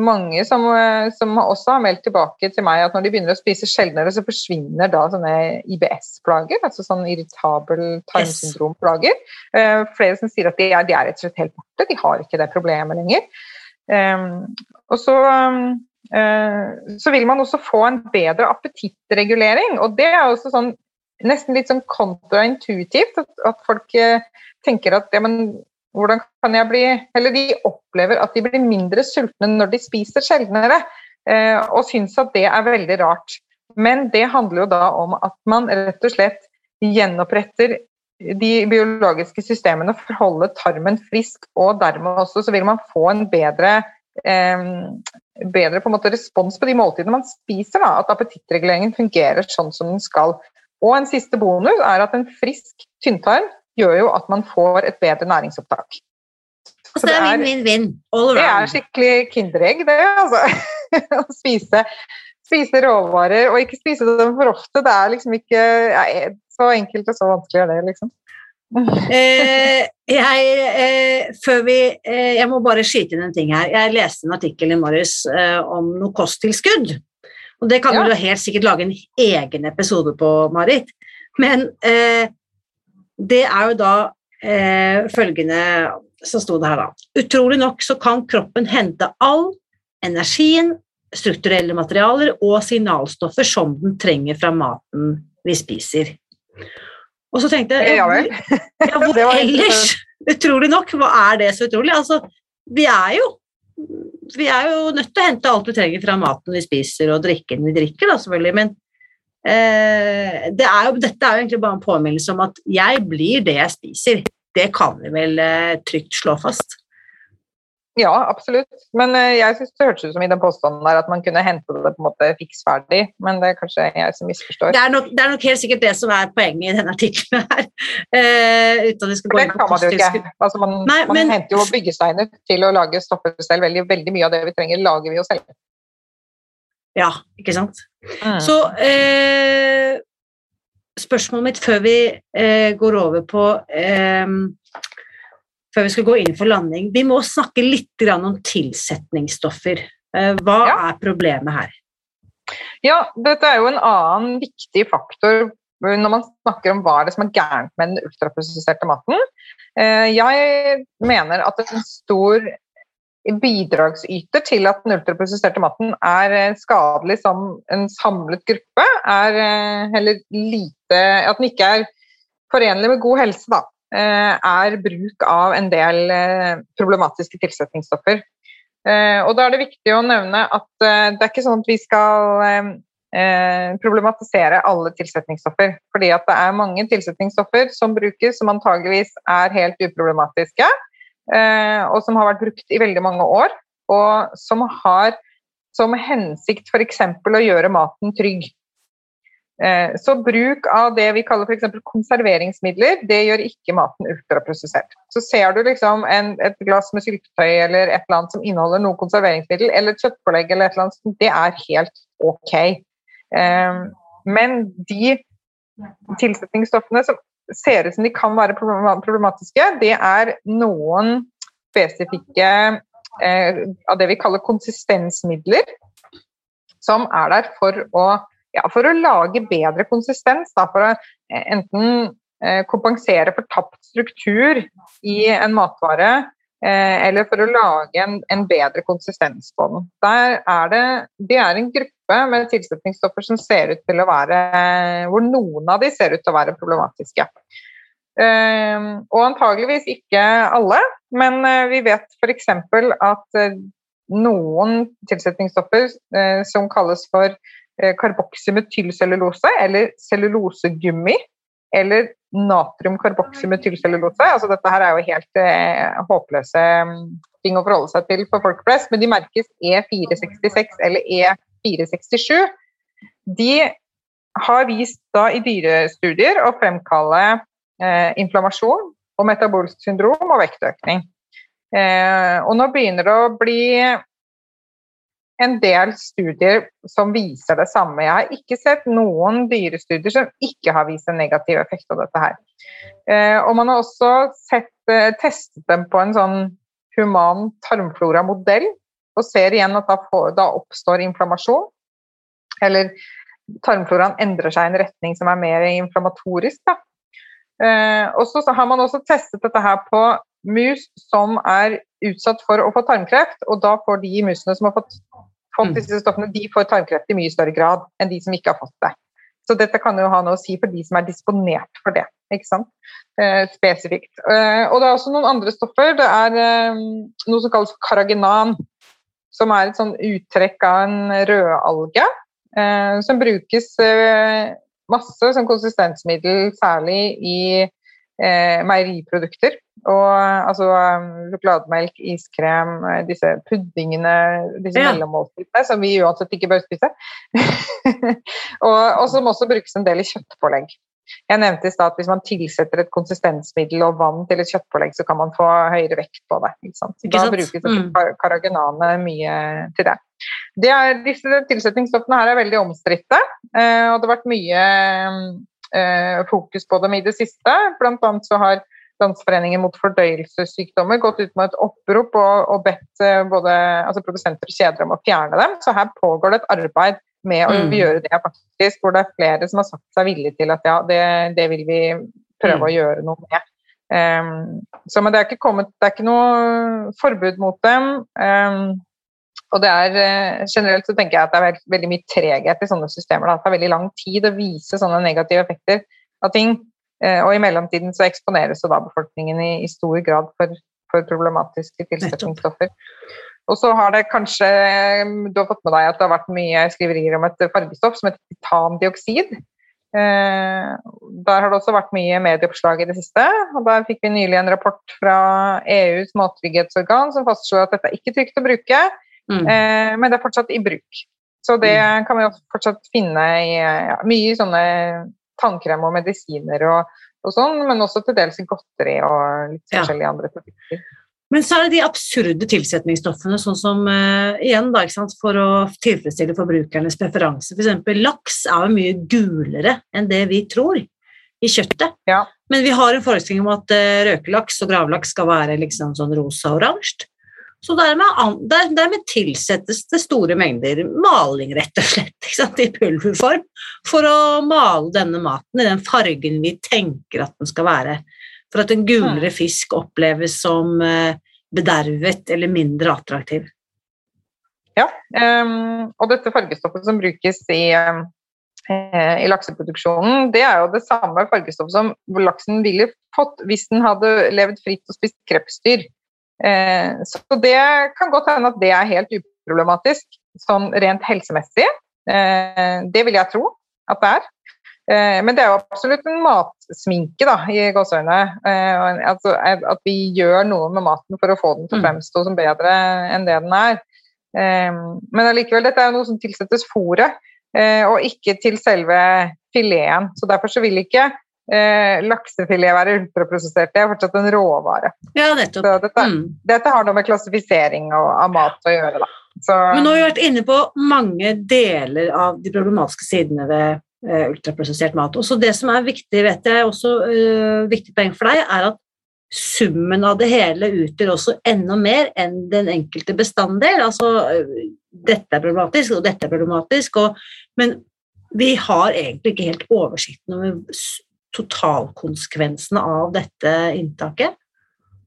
mange som, eh, som, også har meldt tilbake til meg at når de begynner å spise sjeldnere, så forsvinner da sånne IBS-plager, altså sånn irritabel tarmsyndrom-plager. Uh, flere som sier at de er, de er rett og slett helt borte, de har ikke det problemet lenger. Um, og så, så vil man også få en bedre appetittregulering, og det er også sånn nesten litt sånn kontraintuitivt at, folk tenker at ja, men hvordan kan jeg bli Eller de opplever at de blir mindre sultne når de spiser sjeldnere, eh, og syns at det er veldig rart. Men det handler jo da om at man rett og slett gjenoppretter de biologiske systemene for å holde tarmen frisk, og dermed også så vil man få en bedre, eh, bedre på en måte respons på de måltidene man spiser. Da, at appetittreguleringen fungerer sånn som den skal. Og en siste bonus er at en frisk tynntarm gjør jo at man får et bedre næringsopptak. Altså, det er vinn-vinn-vinn. Det er skikkelig kinderegg, det. altså. Å spise, spise, råvarer, og ikke spise dem for ofte. Det er liksom ikke er så enkelt og så vanskelig det, liksom. eh, jeg, eh, før vi eh, Jeg må bare skyte inn en ting her. Jeg leste en artikkel i morges eh, om noe kosttilskudd. Og det kan ja. du helt sikkert lage en egen episode på, Marit. Men eh, det er jo da eh, følgende som sto det her, da. Utrolig nok så kan kroppen hente all energien, strukturelle materialer og signalstoffer som den trenger fra maten vi spiser. Og så tenkte jeg ja, ja, hvor ellers? Utrolig nok, hva er det så utrolig? Altså, vi er jo vi er jo nødt til å hente alt vi trenger fra maten vi spiser og drikken vi drikker, da, selvfølgelig. Men eh, det er jo, dette er jo egentlig bare en påminnelse om at jeg blir det jeg spiser. Det kan vi vel eh, trygt slå fast. Ja, absolutt. Men uh, jeg syns det hørtes ut som i den påstanden der at man kunne hente det på en måte fiks ferdig, men det er kanskje jeg som misforstår. Det er nok, det er nok helt sikkert det som er poenget i denne artikkelen her. Uh, uten at vi skal gå inn på kosttilskudd. Altså, man, Nei, man men... henter jo byggesteiner til å lage stoffer selv. Veldig, veldig mye av det vi trenger, lager vi jo selv. Ja, ikke sant. Mm. Så eh, spørsmålet mitt før vi går over på før vi skal gå inn for landing. Vi må snakke litt om tilsetningsstoffer. Eh, hva ja. er problemet her? Ja, dette er jo en annen viktig faktor når man snakker om hva det som er gærent med den ultraprosesserte maten. Eh, jeg mener at en stor bidragsyter til at den ultraprosesserte maten er eh, skadelig som en samlet gruppe, er heller lite At den ikke er forenlig med god helse, da. Eh, er bruk av en del eh, problematiske tilsetningsstoffer. Eh, og da er det viktig å nevne at det er ikke sånn at vi skal problematisere alle tilsetningsstoffer. Fordi at det er mange tilsetningsstoffer som brukes som antageligvis er helt uproblematiske, og som har vært brukt i veldig mange år, og som har som hensikt f.eks. å gjøre maten trygg. Eh, så bruk av det vi kaller f.eks. konserveringsmidler, det gjør ikke maten ultraprosessert. Så ser du liksom en, et glass med syltetøy eller et eller annet som inneholder noe konserveringsmiddel, eller et kjøttpålegg eller et eller annet, det er helt ok. Eh, men de tilsetningsstoffene som ser ut som de kan være problematiske, det er noen spesifikke eh, av det vi kaller konsistensmidler, som er der for å ja, for å lage bedre konsistens. Da, for å eh, enten eh, kompensere for tapt struktur i en matvare, eller for å lage en, en bedre konsistens på den. Er det, det, er en gruppe med tilsetningsstoffer som ser ut til å være Hvor noen av de ser ut til å være problematiske. og antageligvis ikke alle, men vi vet f.eks. at noen tilsetningsstoffer som kalles for Eh, karboksymetylcellulose eller cellulosegummi eller natriumkarboksymetylcellulose. Altså, dette her er jo helt eh, håpløse mm, ting å forholde seg til for folk flest, men de merkes E466 eller E467. De har vist da i dyrestudier å fremkalle eh, inflammasjon og metabolsk syndrom og vektøkning. Eh, og nå begynner det å bli en del studier som viser det samme. Jeg har ikke sett noen dyrestudier som ikke har vist en negativ effekt av dette her. Eh, og man har også sett, eh, testet dem på en sånn human tarmflora-modell, og ser igjen at da, får, da, oppstår inflammasjon. Eller tarmfloraen endrer seg i en retning som er mer inflammatorisk. Da. Eh, og så har man også testet dette her på mus som er utsatt for å få tarmkreft, og da får de musene som har fått, fått mm. disse stoffene, de får tarmkreft i mye større grad enn de som ikke har fått det. Så dette kan jo ha noe å si for de som er disponert for det. ikke sant? Eh, spesifikt. Eh, og det er også noen andre stoffer. Det er eh, noe som kalles karaginan, som er et sånn uttrekk av en rødalge. eh, som brukes eh, masse som konsistensmiddel, særlig i eh, meieriprodukter. Og altså sjokolademelk, iskrem, disse puddingene, disse ja. mellommåltidene som vi uansett ikke bør spise. og, og, som også brukes en del i kjøttpålegg. Jeg nevnte i stad at hvis man tilsetter et konsistensmiddel og vann til et kjøttpålegg, så kan man få høyere vekt på det. Ikke sant? Ikke da brukes mm. karagenane mye til det. det er, disse tilsetningsstoffene her er veldig omstridte, eh, og det har vært mye eh, fokus på dem i det siste. Blant annet så har Landsforeningen mot fordøyelsessykdommer gått ut med et opprop og, og bedt eh, både altså produsenter og kjeder om å fjerne dem. Så her pågår det et arbeid med å mm. gjøre det, faktisk. Hvor det er flere som har sagt seg villige til at ja, det, det vil vi prøve mm. å gjøre noe med. Um, så, men det er ikke kommet Det er ikke noe forbud mot dem. Um, og det er uh, generelt så tenker jeg at det er veldig, veldig mye treghet i sånne systemer. Da. Det tar veldig lang tid å vise sånne negative effekter av ting. Uh, og i mellomtiden så eksponeres da befolkningen i, i stor grad for, for problematiske tilsetningsstoffer. Og så har det kanskje Du har fått med deg at det har vært mye skriverier om et fargestoff som heter titandioksid. Eh, der har det også vært mye medieoppslag i det siste. og Der fikk vi nylig en rapport fra EUs mattrygghetsorgan som fastslo at dette er ikke trygt å bruke, mm. eh, men det er fortsatt i bruk. Så det mm. kan vi også fortsatt finne i ja, mye sånne tannkrem og medisiner og, og, sånn, men også til dels godteri og litt forskjellige ja. andre produkter. Men så er det de absurde tilsetningsstoffene, sånn som uh, igjen da, for å tilfredsstille forbrukernes preferanse. F.eks. For laks er jo mye gulere enn det vi tror i kjøttet. Ja. Men vi har en forestilling om at uh, røkelaks og gravlaks skal være liksom sånn rosa-oransje. Så dermed, der, dermed, tilsettes det store mengder maling, rett og slett, i pulverform, for å male denne maten i den fargen vi tenker at den skal være for at en gulere fisk oppleves som uh, bedervet eller mindre attraktiv. Ja, um, og dette fargestoffet som brukes i, uh, i, lakseproduksjonen, det er jo det samme fargestoffet som laksen ville fått hvis den hadde levd fritt og spist krepsdyr. Uh, så det kan godt hende at det er helt uproblematisk sånn rent helsemessig. det vil jeg tro at det er. Eh, men det er jo absolutt en matsminke da, i gåseøynene. Eh, altså, at vi gjør noe med maten for å få den til å mm. fremstå som bedre enn det den er. Eh, men allikevel, dette er jo noe som tilsettes fôret, og ikke til selve fileten. Så derfor så vil ikke være ultraprosessert. Det er fortsatt en råvare. Ja, nettopp. Dette, mm. dette har noe med klassifisering og, av mat å gjøre, da. Så, Men nå har vi vært inne på mange deler av de problematiske sidene ved eh, ultraprosessert mat. Også det som er viktig, vet jeg, også eh, viktig poeng for deg, er at summen av det hele utgjør også enda mer enn den enkelte bestanddel. Altså uh, dette er problematisk, og dette er problematisk, og, men vi har egentlig ikke helt oversikten over totalkonsekvensene av dette inntaket.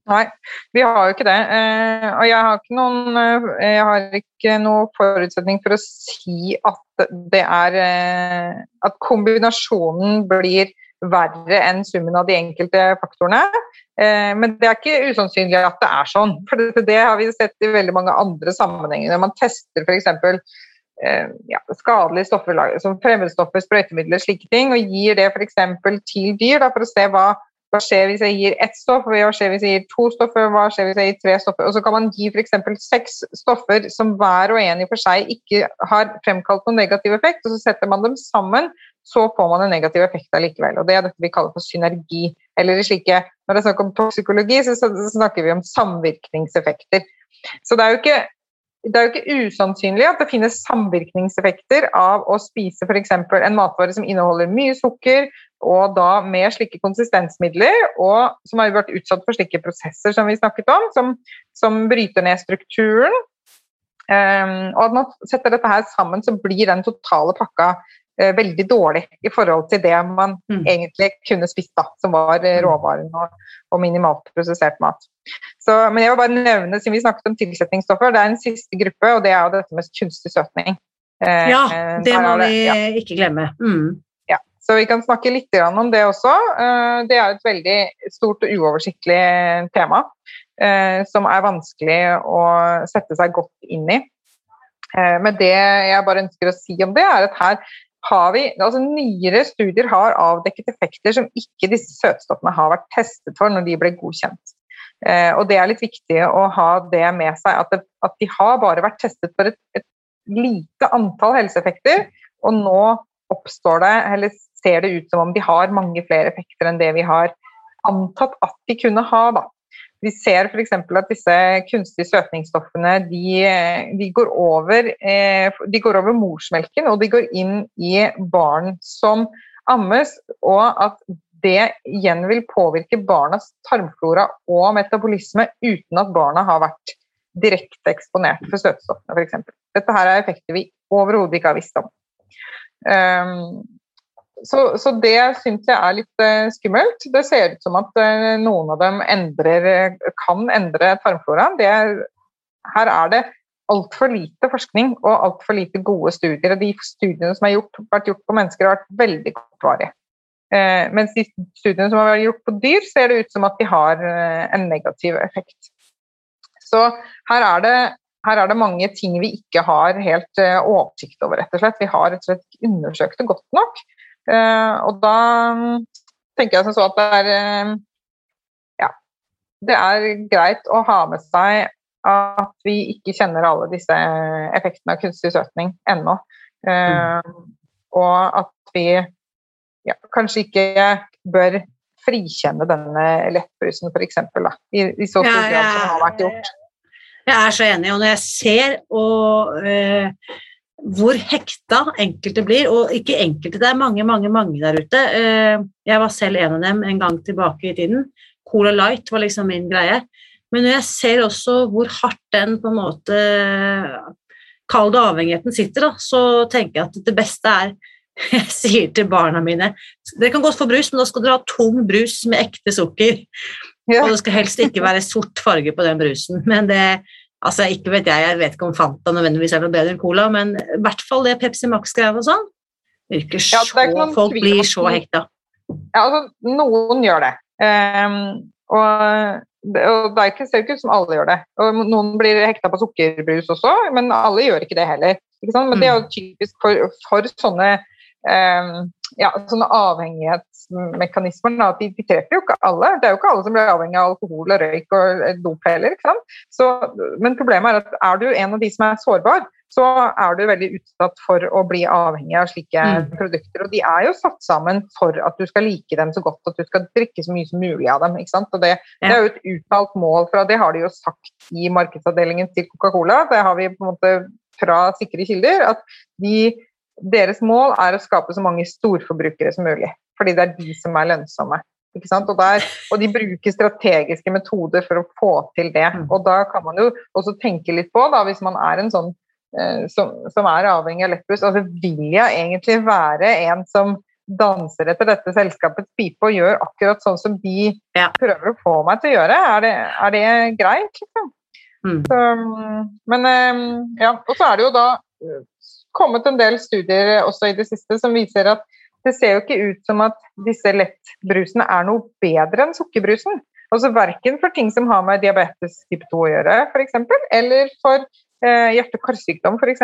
Nei, vi har jo ikke det. Eh, og jeg har ikke noen eh, Jeg har ikke noen forutsetning for å si at det er eh, At kombinasjonen blir verre enn summen av de enkelte faktorene. Men det er ikke usannsynlig at det er sånn. For det har vi sett i veldig mange andre sammenhenger. Når man tester f.eks. Ja, skadelige stoffer som fremmedstoffer, sprøytemidler, slike ting, og gir det f.eks. til dyr da, for å se hva hva skjer hvis jeg gir ett stoff, hva skjer hvis jeg gir to stoffer, hva skjer hvis jeg gir tre stoffer? Og så kan man gi f.eks. seks stoffer som hver og en i for seg ikke har fremkalt noen negativ effekt, og så setter man dem sammen, så får man en negativ effekt allikevel. Og det er dette vi kaller for synergi. Eller slike, når det er snakk om toksikologi, så snakker vi om samvirkningseffekter. Så det er jo ikke det er jo ikke usannsynlig at det finnes samvirkningseffekter av å spise f.eks. en matvare som inneholder mye sukker, og da med slike konsistensmidler, og som har vært utsatt for slike prosesser som vi snakket om, som, som bryter ned strukturen. Um, og at man setter dette her sammen, så blir den totale pakka veldig dårlig i forhold til det man mm. egentlig kunne spist, da, som var uh, råvaren og, og, minimalt prosessert mat. Så, men jeg vil bare nevne, siden vi snakket om tilsetningsstoffer, det er en siste gruppe, og det er jo dette med kunstig søtning. Uh, ja, det må vi ja. ikke glemme. Mm. Så vi kan snakke litt om det også. Eh, det er et veldig stort og uoversiktlig tema eh, som er vanskelig å sette seg godt inn i. Eh, men det jeg bare ønsker å si om det, er at her har vi, altså Nyere studier har avdekket effekter som ikke disse søtstoffene har vært testet for når de ble godkjent. Eh, og Det er litt viktig å ha det med seg, at, det, at de har bare vært testet for et, et, lite antall helseeffekter, og nå oppstår det, eller ser det ut som om de har mange flere effekter enn det vi har antatt at de kunne ha. da. Vi ser f.eks. at disse kunstige søtningsstoffene de, de, går over, eh, de, går over, morsmelken og de går inn i barn som ammes, og at det igjen vil påvirke barnas tarmflora og metabolisme uten at barna har vært direkte eksponert for søtstoffene f.eks. Dette her er effekter vi overhodet ikke har visst om. Um, så, så, det syns jeg er litt uh, skummelt. Det ser ut som at uh, noen av dem endrer, kan endre tarmfloraen. her er det altfor lite forskning og altfor lite gode studier. og De studiene som har vært gjort på mennesker, har vært veldig kortvarige. Eh, mens de studiene som har vært gjort på dyr, ser det ut som at de har en negativ effekt. Så her er det her er det mange ting vi ikke har helt oversikt over, rett og slett. Vi har rett og slett undersøkt det godt nok. Eh, og da mm, tenker jeg som så at det er eh, Ja. Det er greit å ha med seg at vi ikke kjenner alle disse effektene av kunstig søtning ennå. Mm. Og at vi ja, kanskje ikke bør frikjenne denne lettbrusen, f.eks. I, I så stor grad som har vært gjort. Jeg er så enig, og når jeg ser og øh, hvor hekta enkelte blir, og ikke enkelte, det er mange, mange, mange der ute. Eh, jeg var selv en av dem en gang tilbake i tiden. Cola Light var liksom min greie. Men jeg ser også hvor hardt den på en måte Kall det avhengigheten sitter, da, så tenker jeg at det beste er Jeg sier til barna mine Dere kan godt få brus, men da skal dere ha tung brus med ekte sukker. Ja. Og det skal helst ikke være sort farge på den brusen. Men det, Altså, ikke vet jeg, jeg vet ikke om Fanta nødvendigvis er noe bedre enn Cola, men i hvert fall det Pepsi Max-greiene og sånn. Virker så ja, Folk blir så hekta. Ja, altså, noen gjør det. Um, og, og det er ikke, ser ikke ut som alle gjør det. Og noen blir hekta på sukkerbrus også, men alle gjør ikke det heller. Ikke men det er jo mm. typisk for, for sånne um, ja, sånne avhengighetsmekanismer. Da, de, de, treffer jo ikke alle. Det er jo ikke alle som blir avhengig av alkohol og røyk og eh, dop heller. Så, men problemet er at er du en av de som er sårbar, så er du veldig utsatt for å bli avhengig av slike mm. produkter. Og de er jo satt sammen for at du skal like dem så godt at du skal drikke så mye som mulig av dem. Og det, det, er jo et uttalt mål fra Det har de jo sagt i markedsavdelingen til Coca-Cola. Det har vi på en måte fra sikre kilder. at de deres mål er å skape så mange storforbrukere som mulig, fordi det er de som er lønnsomme. Og, der, og, de bruker strategiske metoder for å få til det. Mm. Og da kan man jo også tenke litt på, da, hvis man er en sånn eh, som, som, er avhengig av lettbuss, altså vil jeg egentlig være en som danser etter dette selskapets pipe og gjør akkurat sånn som de ja. prøver å få meg til å gjøre? Er det, er det greit? Liksom? Mm. Så, men eh, ja, og så er det jo da kommet en del studier også i det siste som viser at det ser jo ikke ut som at disse lettbrusene er noe bedre enn sukkerbrusen. Altså Verken for ting som har med diabetes type 2 å gjøre, f.eks., eller for eh, hjerte- og karsykdom f.eks.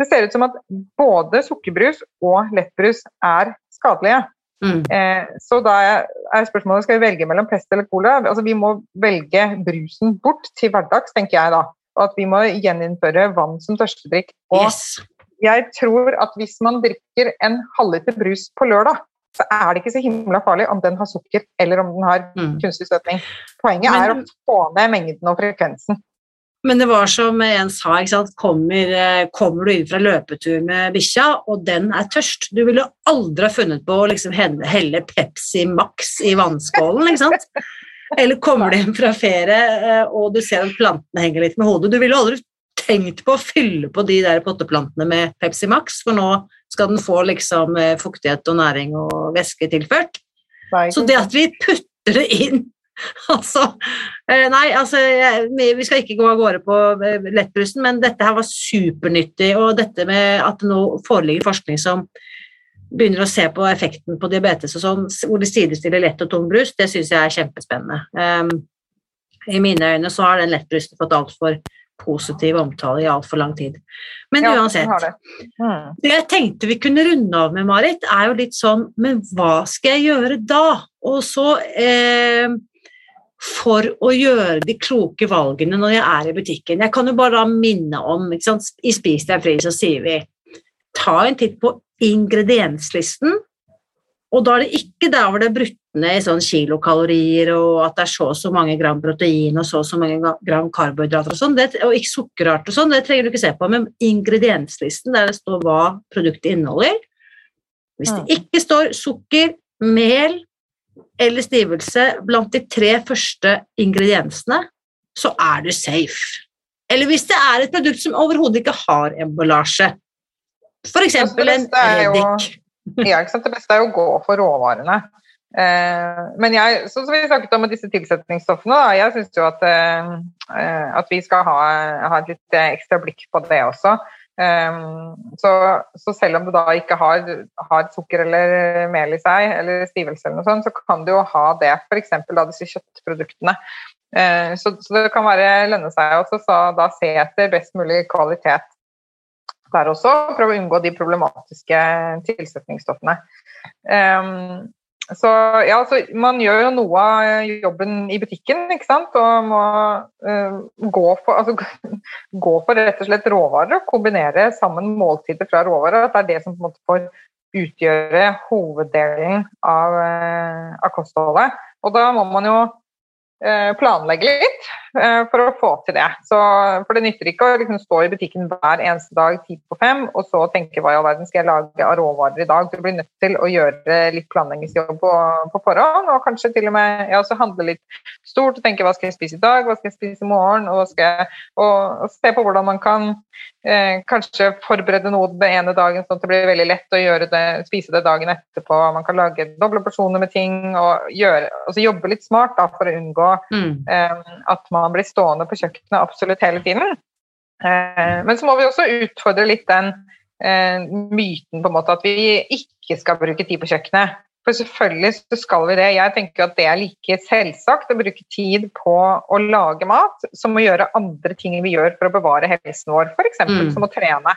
Det ser ut som at både sukkerbrus og lettbrus er skadelige. Mm. Eh, så da er spørsmålet skal vi velge mellom pest eller cola. Altså Vi må velge brusen bort til hverdags, tenker jeg da. Og at vi må gjeninnføre vann som tørstedrikk. Og yes jeg tror at hvis man drikker en halvliter brus på lørdag, så er det ikke så himla farlig om den har sukker eller om den har mm. kunstig støtning. Poenget men, er å få ned mengden og frekvensen. Men det var som en sa, kommer, eh, kommer, du inn fra løpetur med bikkja, og den er tørst Du ville aldri ha funnet på å liksom helle Pepsi Max i vannskålen, ikke sant? Eller kommer du hjem fra ferie eh, og du ser at plantene henger litt med hodet. Du ville aldri tenkt på å fylle på de der potteplantene med Pepsi Max, for nå skal den få liksom eh, fuktighet og næring og væske tilført. Så det at vi putter det inn Altså eh, Nei, altså vi skal ikke gå av gårde på eh, lettbrusen, men dette her var supernyttig, og dette med at det nå foreligger forskning som begynner å se på effekten på diabetes og sånn, hvor de sidestiller lett og tung brus, det syns jeg er kjempespennende. Um, I mine øyne så har den lettbrusen fått altfor positiv omtale i altfor lang tid. Men Ja, uansett. det. Mm. Det jeg tenkte vi kunne runde av med, Marit, er jo litt sånn Men hva skal jeg gjøre da? Og så eh, For å gjøre de kloke valgene når jeg er i butikken. Jeg kan jo bare da minne om? I Spis deg fri så sier vi ta en titt på ingredienslisten. Og da er det ikke der hvor det er brutt ned i sånn kilokalorier og at det er så og så mange gram protein og så og så mange gram karbohydrater og sånn, og ikke sukkerart og sånn, det trenger du ikke se på, men ingredienslisten der det står hva produktet inneholder. Hvis det ikke står sukker, mel eller stivelse blant de tre første ingrediensene, så er du safe. Eller hvis det er et produkt som overhodet ikke har emballasje. Eksempel en reddik. Ja, ikke sant? Det beste er jo å gå for råvarene. Eh, men jeg, som vi snakket om med disse tilsetningsstoffene, da, jeg syns jo at, eh, eh, at vi skal ha, ha et litt ekstra blikk på det også. Så, så selv om du da ikke har, har sukker eller mel i seg, eller stivelse eller noe sånt, så kan du jo ha det f.eks. disse kjøttproduktene. Så, så det kan være lønne seg også, så da se etter best mulig kvalitet der også, prøve å unngå de problematiske tilsetningsstoffene. Um, så ja, så man gjør jo noe av jobben i butikken, ikke sant, og må uh, gå, for, altså, gå for rett og slett råvarer og kombinere sammen måltider fra råvarer. At det er det som på en måte får utgjøre hoveddelen av, uh, av kostholdet. Og da må man jo uh, planlegge litt for å få til det. Så, for det nytter ikke å liksom stå i butikken hver eneste dag ti på fem og så tenke hva i all verden skal jeg lage av råvarer i dag. Du blir nødt til å gjøre litt planleggingsjobb på, på forhånd, og kanskje til og med ja, så handle litt stort og tenke hva skal jeg spise i dag, hva skal jeg spise i morgen, og, jeg, og, og se på hvordan man kan eh, kanskje forberede noe den ene dagen sånn at det blir veldig lett å det, spise det dagen etterpå. Man kan lage doble porsjoner med ting og gjøre, altså jobbe litt smart da, for å unngå Mm. eh, at man blir stående på kjøkkenet absolutt hele tiden. Eh, men så må vi også utfordre litt den eh, myten på en måte at vi ikke skal bruke tid på kjøkkenet. For selvfølgelig så skal vi det. Jeg tenker at det er like selvsagt å bruke tid på å lage mat som å gjøre andre ting vi gjør for å bevare helsen vår, f.eks. Mm. som å trene.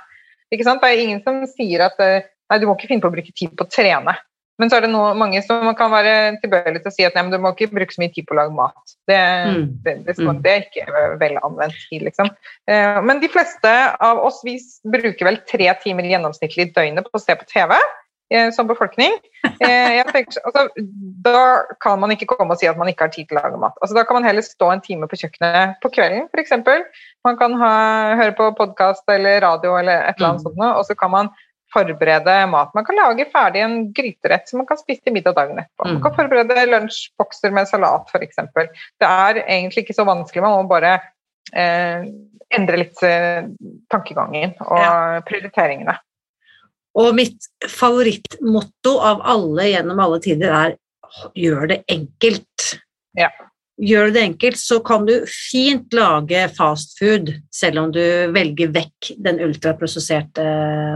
Ikke sant? Det er ingen som sier at eh, nei, du må ikke finne på å bruke tid på å trene. Men så er det noe, mange som kan være tilbøyelige til å si at nei, men du må ikke bruke så mye tid på å lage mat. Det, Mm. det, det, Mm. det er ikke vel anvendt tid, liksom. Eh, Men de fleste av oss vi bruker vel tre timer gjennomsnittlig i døgnet på å se på TV eh, som befolkning. Eh, tenker, altså, da kan man ikke komme og si at man ikke har tid til å lage mat. Altså, da kan man heller stå en time på kjøkkenet på kvelden, f.eks. Man kan ha, høre på podkast eller radio eller et eller annet Mm. sånt, og så kan man forberede mat. Man kan lage ferdig en gryterett som man kan spise til middag dagen etterpå. Man Mm. kan forberede lunsjbokser med salat f.eks. Det er egentlig ikke så vanskelig, man må bare eh, endre litt eh, tankegangen og prioriteringene. Og mitt favorittmotto av alle gjennom alle tider er gjør det enkelt. Ja. Gjør du det enkelt, så kan du fint lage fast food, selv om du velger vekk den ultraprosesserte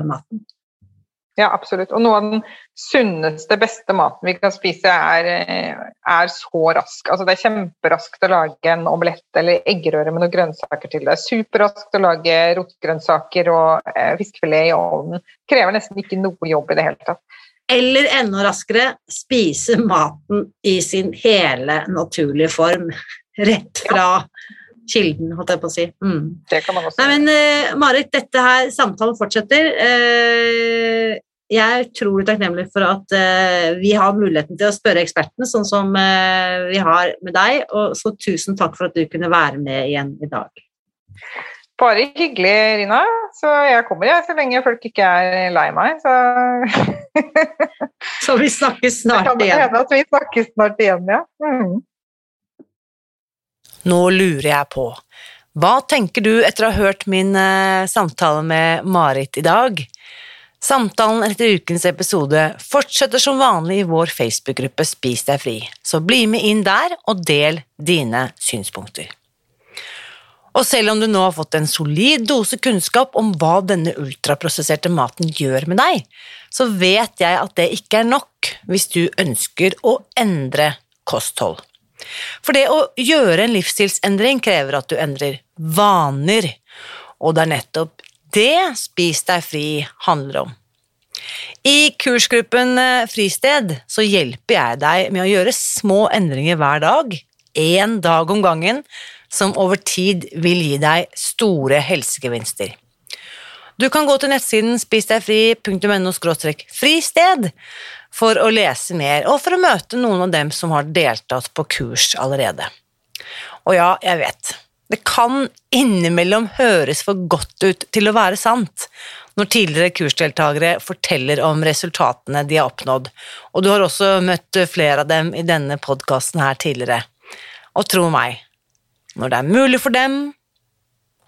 maten. Ja, absolutt. Og noe av den sunneste, beste maten vi kan spise, er, eh, er så rask. Altså, det er kjemperaskt å lage en omelett eller eggerøre med noen grønnsaker til. Det er superraskt å lage rotgrønnsaker og eh, fiskefilet i ovnen. Krever nesten ikke noe jobb i det hele tatt. Eller enda raskere, spise maten i sin hele naturlige form. Rett fra kilden, holdt jeg på å si. Mm. Det kan man også Nei, men eh, Marit, dette her, samtalen fortsetter. Eh, jeg er utrolig takknemlig for at eh, vi har muligheten til å spørre eksperten, sånn som vi har med deg. Og så tusen takk for at du kunne være med igjen i dag. Bare hyggelig, Rina. Så jeg kommer, jeg, så lenge folk ikke er lei meg. Så Så vi snakkes det kan snart igjen. hende at vi snakkes snart igjen, ja. Mm. Nå lurer jeg på, hva tenker du etter å ha hørt min eh, samtale med Marit i dag? Samtalen etter ukens episode fortsetter som vanlig i vår Facebook-gruppe Spis deg fri, så bli med inn der og del dine synspunkter. Og selv om du nå har fått en solid dose kunnskap om hva denne ultraprosesserte maten gjør med deg, så vet jeg at det ikke er nok hvis du ønsker å endre kosthold. For det å gjøre en livsstilsendring krever at du endrer vaner, og det er nettopp det Spis deg fri handler om. I kursgruppen eh, Fristed så hjelper jeg deg med å gjøre små endringer hver dag, én dag om gangen, som over tid vil gi deg store helsegevinster. Du kan gå til nettsiden spisdegfri.no fristed for å lese mer og for å møte noen av dem som har deltatt på kurs allerede. Og ja, jeg vet, det kan innimellom høres for godt ut til å være sant når tidligere kursdeltakere forteller om resultatene de har oppnådd, og du har også møtt flere av dem i denne podkasten her tidligere. Og tro meg, når det er mulig for dem,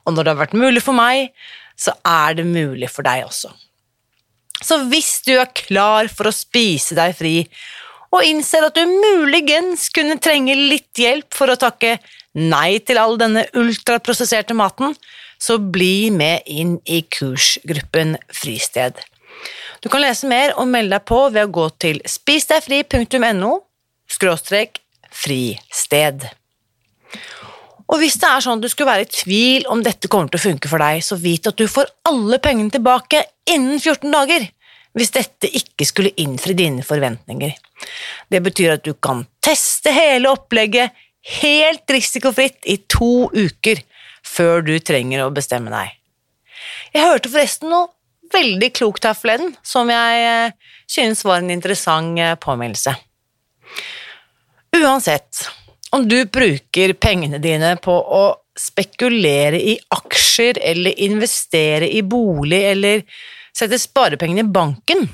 og når det har vært mulig for meg, så er det mulig for deg også. Så hvis du er klar for å spise deg fri, og innser at du muligens kunne trenge litt hjelp for å takke nei til all denne ultraprosesserte maten, så bli med inn i kursgruppen Fristed. Du kan lese mer og melde deg på ved å gå til spisdegfri.no fristed. Og hvis det er sånn at du skulle være i tvil om dette kommer til å funke for deg, så vit at du får alle pengene tilbake innen 14 dager hvis dette ikke skulle innfri dine forventninger. Det betyr at du kan teste hele opplegget helt risikofritt i to uker før du trenger å bestemme deg. Jeg hørte forresten noe veldig klokt her forleden, som jeg eh, synes var en interessant eh, påminnelse. Uansett om du bruker pengene dine på å spekulere i aksjer eller investere i bolig eller sette sparepengene i banken,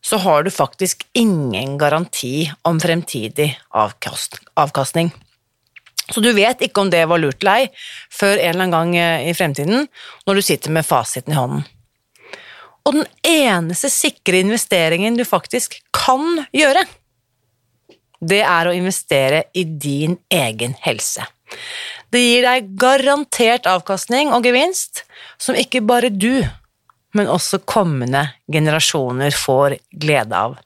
så har du faktisk ingen garanti om fremtidig avkastning. Så du vet ikke om det var lurt eller ei før en eller annen gang eh, i fremtiden, når du sitter med fasiten i hånden. Og den eneste sikre investeringen du faktisk kan gjøre, det er å investere i din egen helse. Det gir deg garantert avkastning og gevinst som ikke bare du, men også kommende generasjoner får glede av.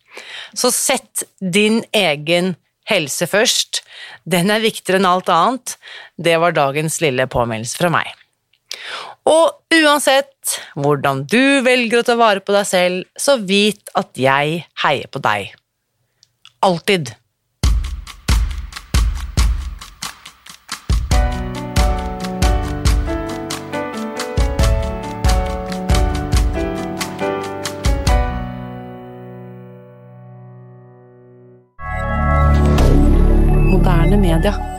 Så sett din egen helse først, den er viktigere enn alt annet. Det var dagens lille påminnelse fra meg. Og uansett hvordan du velger å ta vare på deg selv, så vit at jeg heier på deg. Alltid. Twitter.